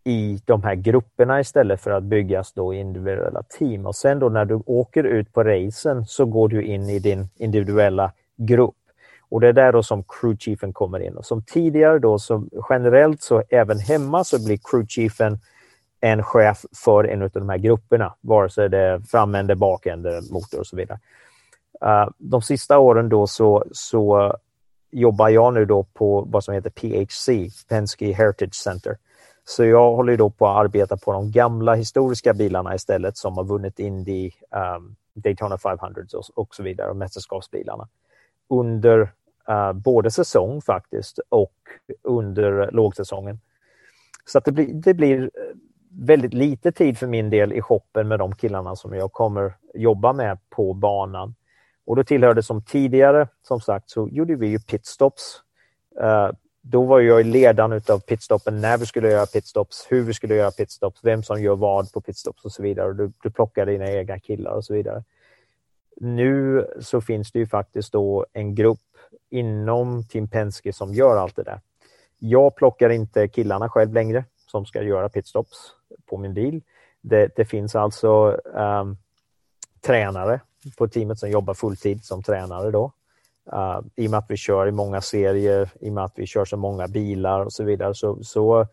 i de här grupperna istället för att byggas då i individuella team. Och sen då när du åker ut på racen så går du in i din individuella grupp. Och det är där då som crewchiefen kommer in. Och som tidigare då, så generellt så även hemma så blir crewchiefen en chef för en av de här grupperna, vare sig det är framände, bakände, motor och så vidare. Uh, de sista åren då så, så jobbar jag nu då på vad som heter PHC, Penske Heritage Center. Så jag håller då på att arbeta på de gamla historiska bilarna istället som har vunnit Indy, um, Daytona 500 och, och så vidare, och mästerskapsbilarna. Under uh, både säsong faktiskt och under lågsäsongen. Så att det, blir, det blir eh, väldigt lite tid för min del i shoppen med de killarna som jag kommer jobba med på banan. Och då tillhörde som tidigare, som sagt, så gjorde vi ju pitstops. Uh, då var jag i ledan av pitstoppen, när vi skulle göra pitstops, hur vi skulle göra pitstops, vem som gör vad på pitstops och så vidare. Och du, du plockar dina egna killar och så vidare. Nu så finns det ju faktiskt då en grupp inom Team Penske som gör allt det där. Jag plockar inte killarna själv längre som ska göra pitstops på min bil. Det, det finns alltså um, tränare på teamet som jobbar fulltid som tränare då. Uh, I och med att vi kör i många serier, i och med att vi kör så många bilar och så vidare. Så, så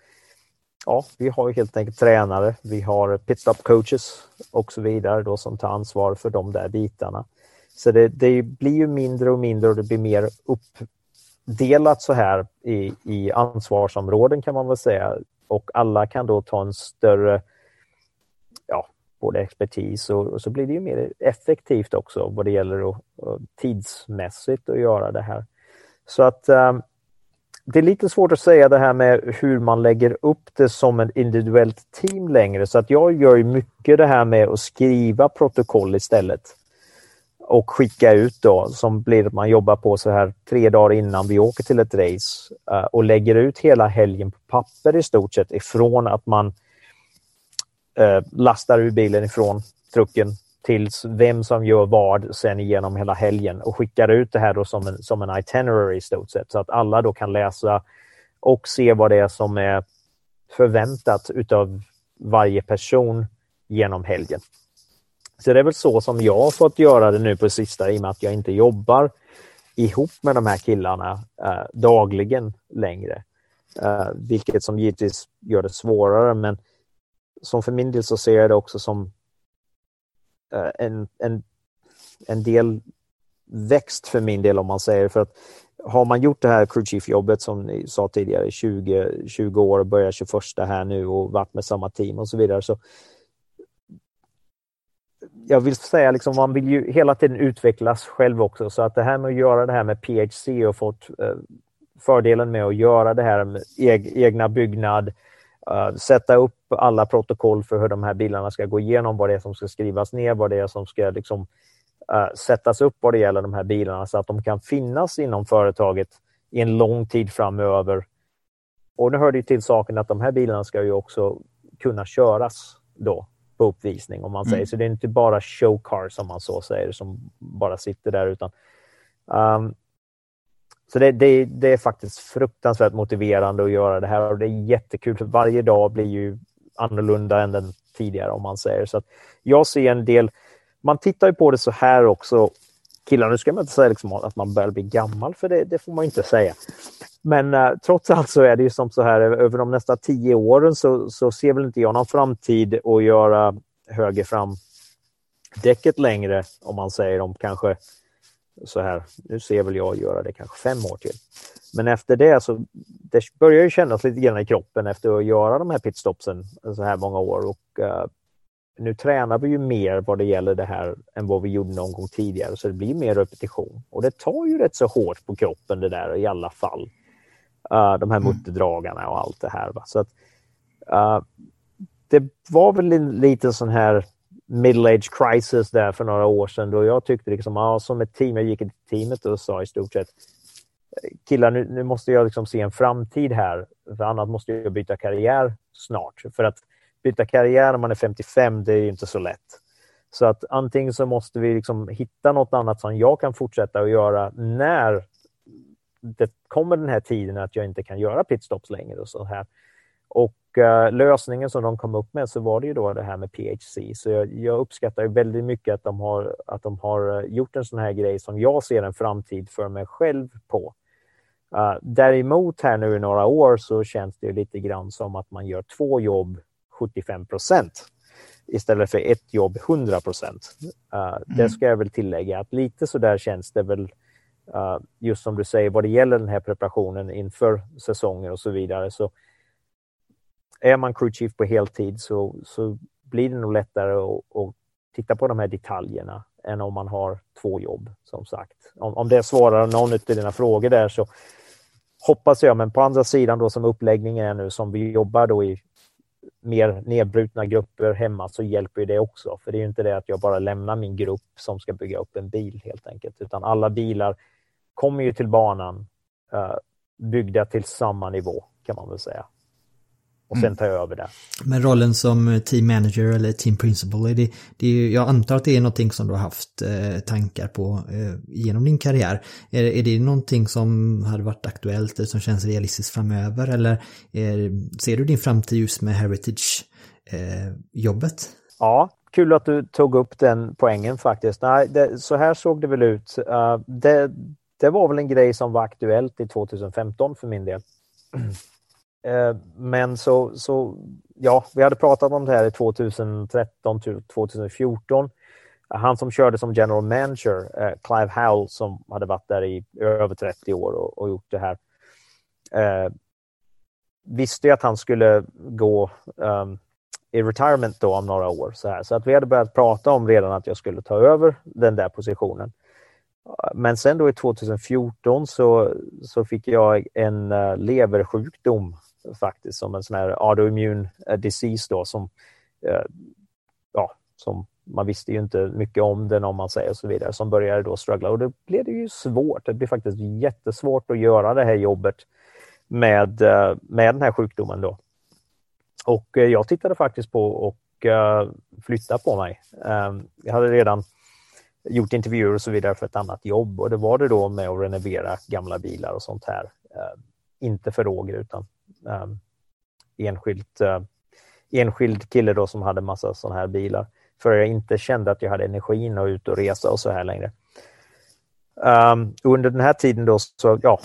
ja, vi har helt enkelt tränare, vi har pitstop coaches och så vidare då som tar ansvar för de där bitarna. Så det, det blir ju mindre och mindre och det blir mer uppdelat så här i, i ansvarsområden kan man väl säga. Och alla kan då ta en större ja, både expertis och, och, så blir det ju mer effektivt också vad det gäller att, tidsmässigt att göra det här. Så att um, det är lite svårt att säga det här med hur man lägger upp det som ett individuellt team längre. Så att jag gör mycket det här med att skriva protokoll istället. Och skicka ut då, som blir att man jobbar på så här tre dagar innan vi åker till ett race. Eh, och lägger ut hela helgen på papper i stort sett ifrån att man eh, lastar ur bilen ifrån trucken tills vem som gör vad sen igenom hela helgen och skickar ut det här då som en, som en itinerary i stort sett så att alla då kan läsa och se vad det är som är förväntat utav varje person genom helgen. Så det är väl så som jag har fått göra det nu på sista i och med att jag inte jobbar ihop med de här killarna eh, dagligen längre. Eh, vilket som givetvis gör det svårare men som för min del så ser jag det också som Eh, en, en, en del växt för min del om man säger. För att har man gjort det här crew chief-jobbet som ni sa tidigare, 20, 20 år och börjar 21 här nu och varit med samma team och så vidare. Så jag vill säga liksom man vill ju hela tiden utvecklas själv också så att det här med att göra det här med PHC och fått eh, fördelen med att göra det här med egna byggnad, sätta upp alla protokoll för hur de här bilarna ska gå igenom, vad det är som ska skrivas ner, vad det är som ska liksom, uh, sättas upp vad det gäller de här bilarna så att de kan finnas inom företaget i en lång tid framöver. Och nu hör det till saken att de här bilarna ska ju också kunna köras då på uppvisning om man mm. säger. Så det är inte bara showcar som man så säger som bara sitter där utan um, så det, det, det, är faktiskt fruktansvärt motiverande att göra det här och det är jättekul för varje dag blir ju annorlunda än den tidigare om man säger. Så att jag ser en del, man tittar ju på det så här också. Killar, nu ska man inte säga liksom att man börjar bli gammal för det, det får man inte säga. Men uh, trots allt så är det ju som så här över de nästa tio åren så, så ser väl inte jag någon framtid att göra höger fram däcket längre om man säger om kanske så här, nu ser väl jag göra det kanske fem år till. Men efter det så det börjar ju kännas lite grann i kroppen efter att göra de här pitstopsen så här många år och uh, nu tränar vi ju mer vad det gäller det här än vad vi gjorde någon gång tidigare så det blir mer repetition och det tar ju rätt så hårt på kroppen det där i alla fall. Uh, de här mm. mutterdragarna och allt det här. Va? Så att, uh, det var väl en liten sån här middle age crisis där för några år sedan då jag tyckte liksom, ja, som ett team, jag gick till teamet och sa i stort sett killar, nu, nu måste jag liksom se en framtid här, för annars måste jag byta karriär snart. För att byta karriär när man är 55, det är inte så lätt. Så att antingen så måste vi liksom hitta något annat som jag kan fortsätta att göra när det kommer den här tiden att jag inte kan göra pitstops längre och så här. Och uh, lösningen som de kom upp med så var det ju då det här med PHC. Så jag, jag uppskattar väldigt mycket att de, har, att de har eh, gjort en sån här grej som jag ser en framtid för mig själv på. Uh, däremot här nu i några år så känns det lite grann som att man gör två jobb 75 procent istället för ett jobb 100 procent. Uh, mm. Det ska jag väl tillägga att lite så där känns det väl uh, just som du säger vad det gäller den här preparationen inför säsonger och så vidare. Så är man crew chief på heltid så, så blir det nog lättare att, att titta på de här detaljerna än om man har två jobb, som sagt. Om, om det svarar någon av dina frågor där så hoppas jag, men på andra sidan då som uppläggningen är nu, som vi jobbar då i mer nedbrutna grupper hemma så hjälper det också. För det är ju inte det att jag bara lämnar min grupp som ska bygga upp en bil helt enkelt, utan alla bilar kommer ju till banan uh, byggda till samma nivå kan man väl säga och sen mm. tar jag över det. Men rollen som team manager eller team principal, är det, det är, jag antar att det är någonting som du har haft eh, tankar på eh, genom din karriär. Är, är det någonting som hade varit aktuellt eller som känns realistiskt framöver eller är, ser du din framtid just med heritage-jobbet? Eh, ja, kul att du tog upp den poängen faktiskt. Nej, det, så här såg det väl ut. Uh, det, det var väl en grej som var aktuellt i 2015 för min del. [clears throat] Eh, men så, så, ja, vi hade pratat om det här 2013 till 2014. Han som körde som general manager, eh, Clive Howell, som hade varit där i över 30 år och, och gjort det här, eh, visste att han skulle gå um, i retirement då om några år. Så, här. så att vi hade börjat prata om redan att jag skulle ta över den där positionen. Men sen då i 2014 så, så fick jag en uh, leversjukdom faktiskt som en sån här autoimmune eh, disease då som, eh, ja, som man visste ju inte mycket om den om man säger och så vidare, som började då struggla och då blev det ju svårt. Det blev faktiskt jättesvårt att göra det här jobbet med, eh, med den här sjukdomen då. Och eh, jag tittade faktiskt på och eh, flytta på mig. Ehm, jag hade redan gjort intervjuer och så vidare för ett annat jobb och det var det då med att renovera gamla bilar och sånt här. Ehm, inte för Roger utan Ehm, enskilt, eh, enskild kille då som hade massa sådana här bilar. För jag inte kände att jag hade energin att ut och resa och så här längre. Um, under den här tiden då så, ja,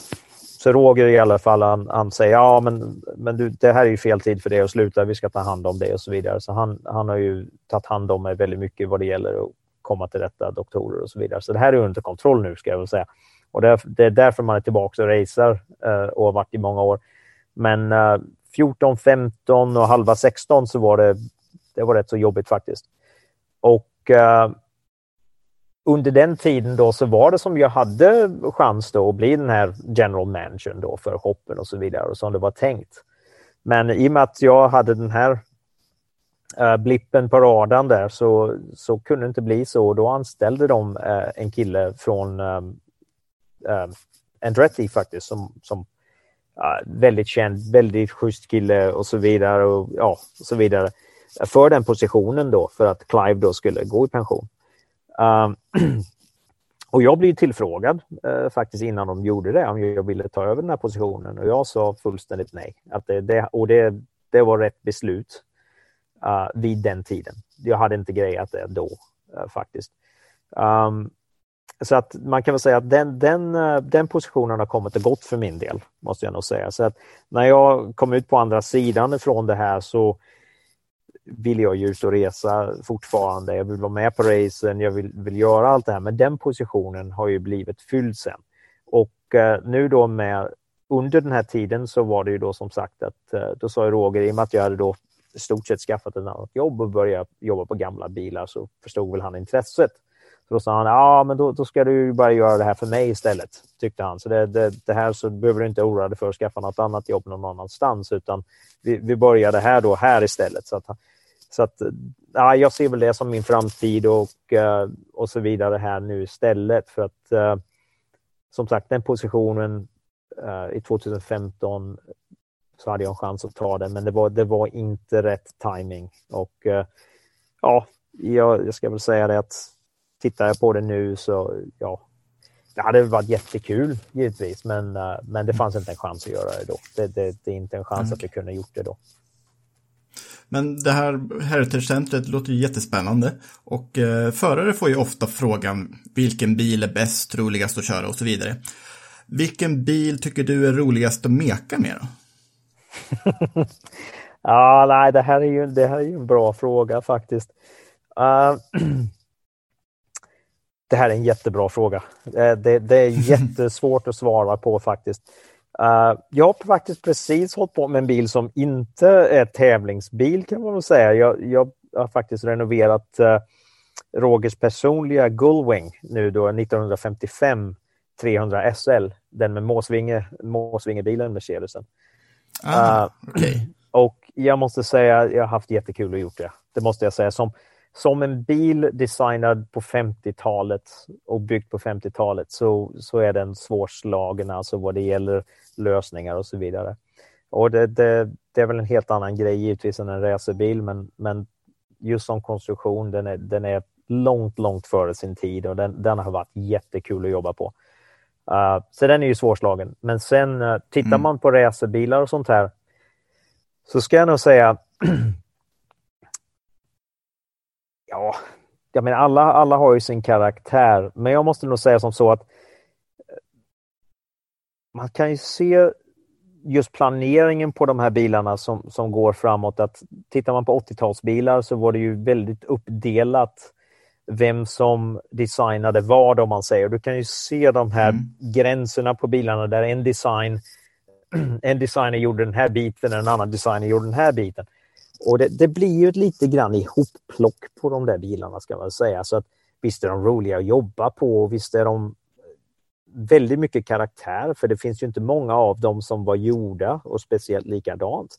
så Roger i alla fall, han, han säger ja men, men du, det här är ju fel tid för dig att sluta, vi ska ta hand om det och så vidare. Så han, han har ju tagit hand om mig väldigt mycket vad det gäller att komma till rätta, doktorer och så vidare. Så det här är under kontroll nu ska jag väl säga. Och det är, därför man är tillbaka och racear uh, och har varit i många år. Men uh, 14, 15 och halva 16 så var det, det var rätt så jobbigt faktiskt. Och uh, under den tiden då så var det som jag hade chans då att bli den här general managern då för hoppen och så vidare och som det var tänkt. Men i och med att jag hade den här uh, blippen på radarn där så, så kunde det inte bli så. Då anställde de uh, en kille från um, uh, Andretti faktiskt som, som ja, väldigt känd, väldigt schysst kille och så vidare. Och, ja, och så vidare. För den positionen då, för att Clive då skulle gå i pension. Uh, [clears throat] och jag blev tillfrågad uh, faktiskt innan de gjorde det, om jag ville ta över den här positionen och jag sa fullständigt nej. Att det, det och det, det var rätt beslut uh, vid den tiden. Jag hade inte grejat det då uh, faktiskt. Um, så att man kan väl säga att den, den, den positionen har kommit och gått för min del, måste jag nog säga. Så att när jag kom ut på andra sidan från det här så vill jag ju ut och resa fortfarande. Jag vill vara med på racen, jag vill, vill göra allt det här. Men den positionen har ju blivit fylld sen. Och eh, nu då med under den här tiden så var det ju då som sagt att eh, då sa Roger, i och med att jag hade då i stort sett skaffat ett annat jobb och börjat jobba på gamla bilar så förstod väl han intresset. Så då sa han, ja men då, då ska du bara göra det här för mig istället, tyckte han. Så det, det, det här så behöver du inte oroa dig för att skaffa något annat jobb någon annanstans, utan vi, vi börjar det här då här istället. Så att, så att ja, jag ser väl det som min framtid och, eh, och så vidare här nu istället för att eh, som sagt den positionen eh, i 2015 så hade jag en chans att ta den, men det var, det var inte rätt timing. Och ja, jag, jag, ska väl säga det att tittar jag på det nu så ja, det hade varit jättekul givetvis, men, uh, men det fanns inte en chans att göra det då. Det, det, det är inte en chans mm. att vi kunde gjort det då. Men det här Heritage-centret låter ju jättespännande. Och eh, förare får ju ofta frågan vilken bil är bäst, roligast att köra och så vidare. Vilken bil tycker du är roligast att meka med då? [laughs] ja, nej, det här är ju, det här är ju en bra fråga faktiskt. Uh, [clears throat] det här är en jättebra fråga. Det, det, det är [laughs] jättesvårt att svara på faktiskt. Uh, jag har faktiskt precis hållit på med en bil som inte är tävlingsbil kan man väl säga. Jag, jag har faktiskt renoverat uh, Rogers personliga Gullwing nu då 1955 300 SL, den med Måsvinge, Måsvingebilen Mercedesen. Ah, okay. Och jag måste säga, jag har haft jättekul att gjort det. Det måste jag säga. Som, som en bil designad på 50-talet och byggd på 50-talet så, så är den svårslagen alltså vad det gäller lösningar och så vidare. Och det, det, det är väl en helt annan grej givetvis än en racerbil men, men just som konstruktion den är, den är långt, långt före sin tid och den, den har varit jättekul att jobba på. Uh, så den är ju svårslagen. Men sen uh, tittar mm. man på racerbilar och sånt här så ska jag nog säga [clears throat] Ja, jag menar alla, alla har ju sin karaktär, men jag måste nog säga som så att eh, man kan ju se just planeringen på de här bilarna som, som går framåt. Att tittar man på 80-talsbilar så var det ju väldigt uppdelat vem som designade vad om man säger. Du kan ju se de här mm. gränserna på bilarna där en design [clears throat] en designer gjorde den här biten, en annan designer gjorde den här biten. Och det, det, blir ju ett lite grann ihopplock på de där bilarna ska man säga. Så att visst är de roliga att jobba på och visst är de väldigt mycket karaktär för det finns ju inte många av dem som var gjorda och speciellt likadant.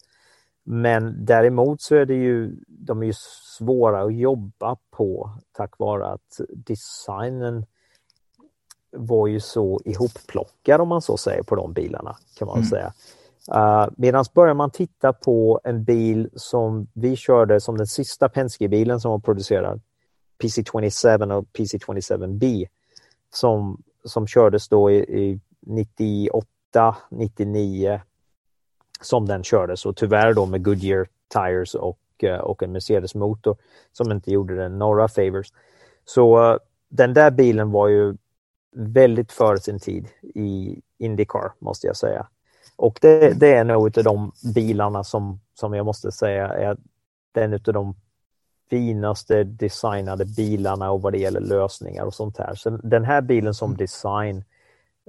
Men däremot så är det ju, de är ju svåra att jobba på tack vare att designen var ju så ihopplockad om man så säger på de bilarna kan man mm. säga. Eh, uh, Medan börjar man titta på en bil som vi körde som den sista Penske-bilen som var producerad, PC27 och PC27B, som, som kördes då i, i 98, 99 som den kördes och tyvärr då med Goodyear Tires och, eh, och en Mercedes-motor som inte gjorde den några favors. Så uh, den där bilen var ju väldigt före sin tid i Indycar måste jag säga. Och det, det är nog av de bilarna som, som jag måste säga är den av de finaste designade bilarna och vad det gäller lösningar och sånt här. Så den här bilen som mm. design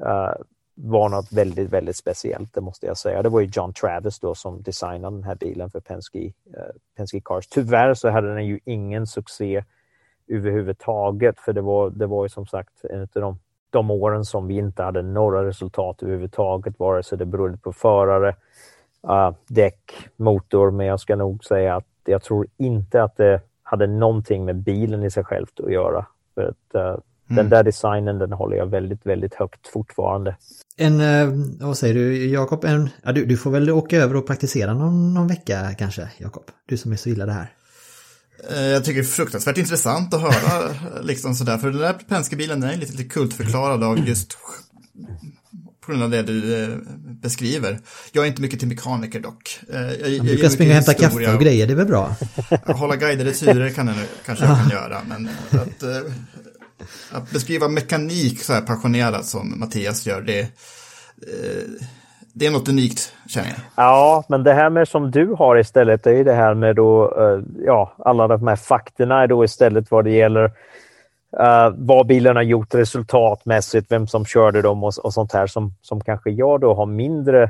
uh, var något väldigt, väldigt speciellt, det måste jag säga. Det var ju John Travis då som designade den här bilen för Penske, uh, Penske Cars. Tyvärr så hade den ju ingen succé överhuvudtaget, för det var, det var ju som sagt en av de de åren som vi inte hade några resultat överhuvudtaget, vare sig det berodde på förare, uh, däck, motor, men jag ska nog säga att jag tror inte att det hade någonting med bilen i sig självt att göra. För att, uh, mm. Den där designen den håller jag väldigt, väldigt högt fortfarande. En, uh, vad säger du Jakob, ja, du, du, får väl åka över och praktisera någon, någon vecka kanske, Jakob? Du som är så illa det här. Eh, jag tycker det är fruktansvärt intressant att höra liksom sådär, för den där Penske-bilen är lite, lite kultförklarad av just på grund av det du eh, beskriver. Jag är inte mycket till mekaniker dock. Eh, jag, jag, du kan springa och hämta kaffe och grejer, det är väl bra? Hålla guidade turer kan jag, kanske jag kan göra, men att, att beskriva mekanik så här passionerat som Mattias gör, det det är något unikt, känner jag. Ja, men det här med som du har istället, det är det här med då, uh, ja, alla de här faktorna är då istället vad det gäller uh, vad bilen har gjort resultatmässigt, vem som körde dem och, och sånt här som, som kanske jag då har mindre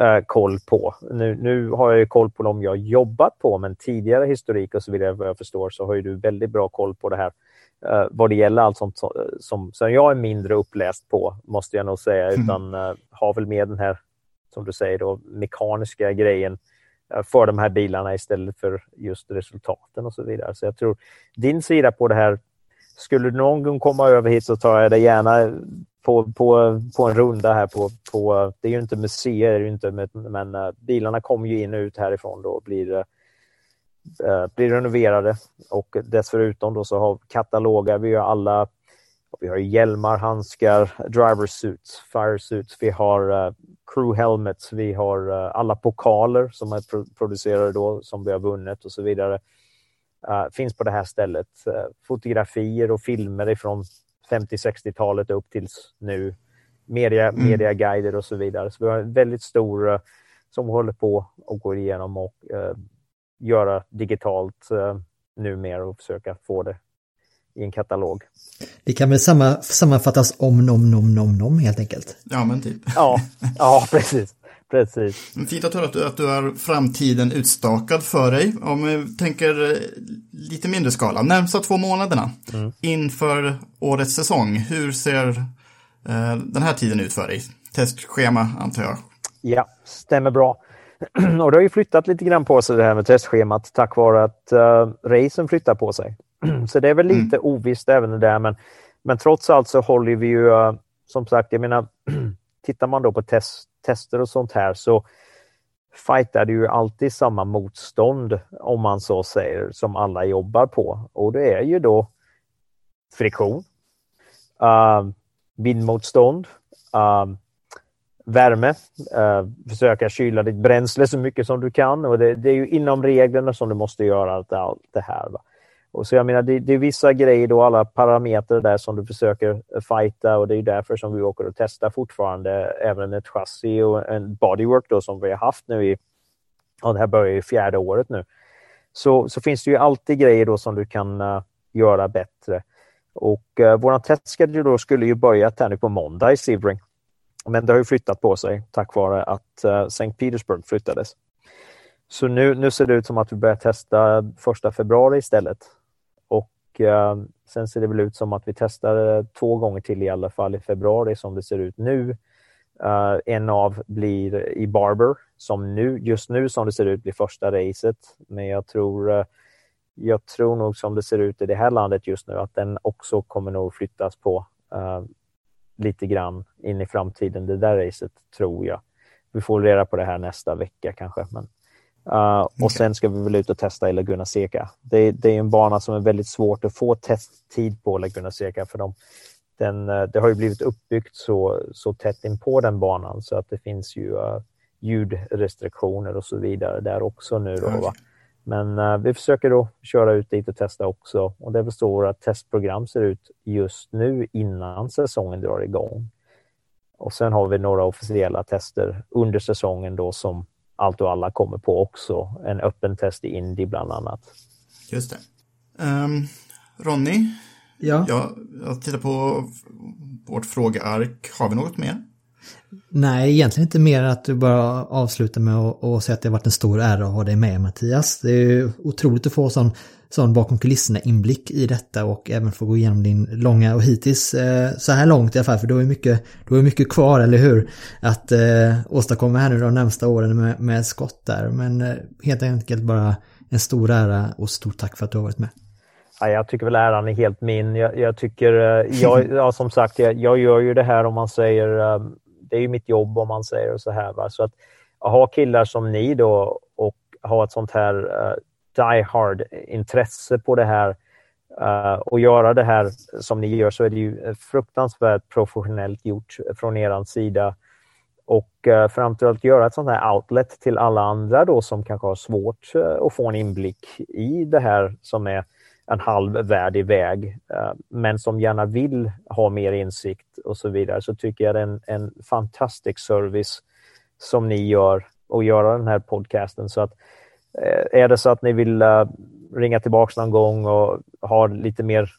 uh, koll på. Nu, nu har jag ju koll på dem jag jobbat på, men tidigare historik och så vidare vad jag förstår så har ju du väldigt bra koll på det här Uh, vad det gäller allt sånt som, som jag är mindre uppläst på, måste jag nog säga, mm. utan uh, har väl med den här som du säger, då, mekaniska grejen eh, för de här bilarna istället för just resultaten och så vidare. Så jag tror din sida på det här, skulle du någon gång komma över hit så tar jag dig gärna på, på, på en runda här på, på det är ju inte museer, det är inte, men eh, bilarna kommer ju in och ut härifrån då och blir, eh, blir renoverade och dessutom då så har kataloger, vi har alla vi har hjälmar, handskar, driver suits, fire suits, vi har uh, crew helmets, vi har uh, alla pokaler som är pro producerade då, som vi har vunnit och så vidare. Uh, finns på det här stället. fotografier och filmer ifrån 50-60-talet upp tills nu. Media, mm. Mediaguider och så vidare. Så vi har en väldigt stor som håller på att gå igenom och göra digitalt numera och försöka få det i en katalog. Det kan väl samma, sammanfattas om nom nom nom nom helt enkelt. Ja, men typ. Ja, ja [laughs] precis. precis. Fint att höra att du, att du har framtiden utstakad för dig. Om vi tänker eh, lite mindre skala, närmsta två månaderna mm. inför årets säsong. Hur ser eh, den här tiden ut för dig? Testschema antar jag. Ja, stämmer bra. [clears throat] och det har ju flyttat lite grann på sig det här med testschemat tack vare att uh, racen flyttar på sig. [clears throat] Så det är väl lite mm. ovisst även det där, men, men trots allt så håller vi ju, uh, som sagt, jag menar, [clears throat] tittar man då på test, tester och sånt här så fightar det ju alltid samma motstånd, om man så säger, som alla jobbar på. Och det är ju då friktion, uh, vindmotstånd, uh, värme, uh, försöka kyla ditt bränsle så mycket som du kan och det, det är ju inom reglerna som du måste göra allt, allt det här. Va? Och så jag menar, det, det, är vissa grejer då, alla parametrar där som du försöker fighta och det är därför som vi åker och testar fortfarande även ett chassi och en bodywork då som vi har haft nu i, och det här börjar ju fjärde året nu. Så, så finns det ju alltid grejer då som du kan uh, göra bättre. Och eh, uh, vår testschedule då skulle ju börjat här nu på måndag i Sebring. Men det har ju flyttat på sig tack vare att eh, uh, St. Petersburg flyttades. Så nu, nu ser det ut som att vi börjar testa första februari istället. Eh, sen ser det väl ut som att vi testar eh, två gånger till i alla fall i februari som det ser ut nu. Uh, en av blir i Barber som nu, just nu som det ser ut blir första racet. Men jag tror, uh, jag tror nog som det ser ut i det här landet just nu att den också kommer nog flyttas på uh, lite grann in i framtiden. Det där racet tror jag. Vi får reda på det här nästa vecka kanske. Men Uh, okay. Och sen ska vi väl ut och testa i Laguna Seca. Det, det, är en bana som är väldigt svårt att få testtid på Laguna Seca för de, den, uh, det har ju blivit uppbyggt så, så tätt in på den banan så att det finns ju uh, ljudrestriktioner och så vidare där också nu. Då, okay. Men vi försöker då köra ut dit och testa också och det är väl så våra testprogram ser ut just nu innan säsongen drar igång. Och sen har vi några officiella tester under säsongen då som allt och alla kommer på också. En öppen test i Indy bland annat. Just det. Um, Ronny, ja? Jag, jag tittar på vårt frågeark. Har vi något mer? Nej, egentligen inte mer att du bara avslutar med att säga att det har varit en stor ära att ha dig med Mattias. Det är otroligt att få sån sån bakom kulisserna inblick i detta och även få gå igenom din långa och hittills eh, så här långt i alla fall för då är mycket, då är mycket kvar, eller hur? Att eh, åstadkomma här nu de närmsta åren med, med skott där. Men eh, helt enkelt bara en stor ära och stort tack för att du har varit med. Ja, jag tycker väl äran är helt min. Jag, jag tycker, eh, jag, [laughs] ja, som sagt, jag, jag, gör ju det här om man säger, eh, det är ju mitt jobb om man säger så här. Va? Så att ha killar som ni då och ha ett sånt här eh, uh, die hard intresse på det här uh, och göra det här som ni gör så är det ju fruktansvärt professionellt gjort från er sida. Och uh, framförallt göra ett sånt här outlet till alla andra då som kanske har svårt uh, att få en inblick i det här som är en halvvärdig väg, eh, men som gärna vill ha mer insikt och så vidare, så tycker jag det är en, en fantastisk service som ni gör och göra den här podcasten. Så att eh, är det så att ni vill eh, ringa tillbaka någon gång och ha lite mer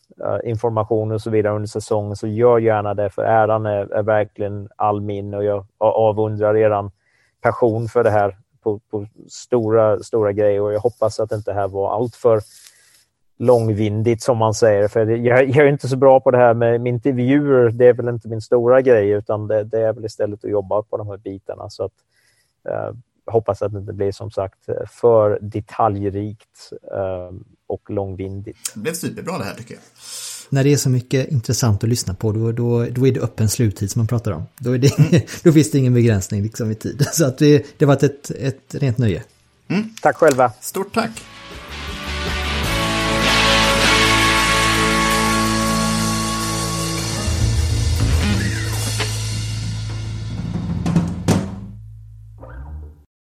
information och så vidare under säsongen så gör gärna det för äran är, är verkligen all min och jag avundrar er passion för det här på, på, stora, stora grejer och jag hoppas att det inte här var allt för långvindigt som man säger. För jag, jag, är inte så bra på det här med, med intervjuer. Det är väl inte min stora grej utan det, det är väl istället att jobba på de här bitarna. Så att, uh, hoppas att det inte blir som sagt för detaljrikt ehm, och långvindigt. Det blev superbra det här tycker jag. när det är så mycket intressant att lyssna på då, då, då är det öppen sluttid som man pratar om. Då, är det, [laughs] då finns det ingen begränsning liksom i tid. Så att det, det har varit ett, ett rent nöje. Tack själva. Stort tack!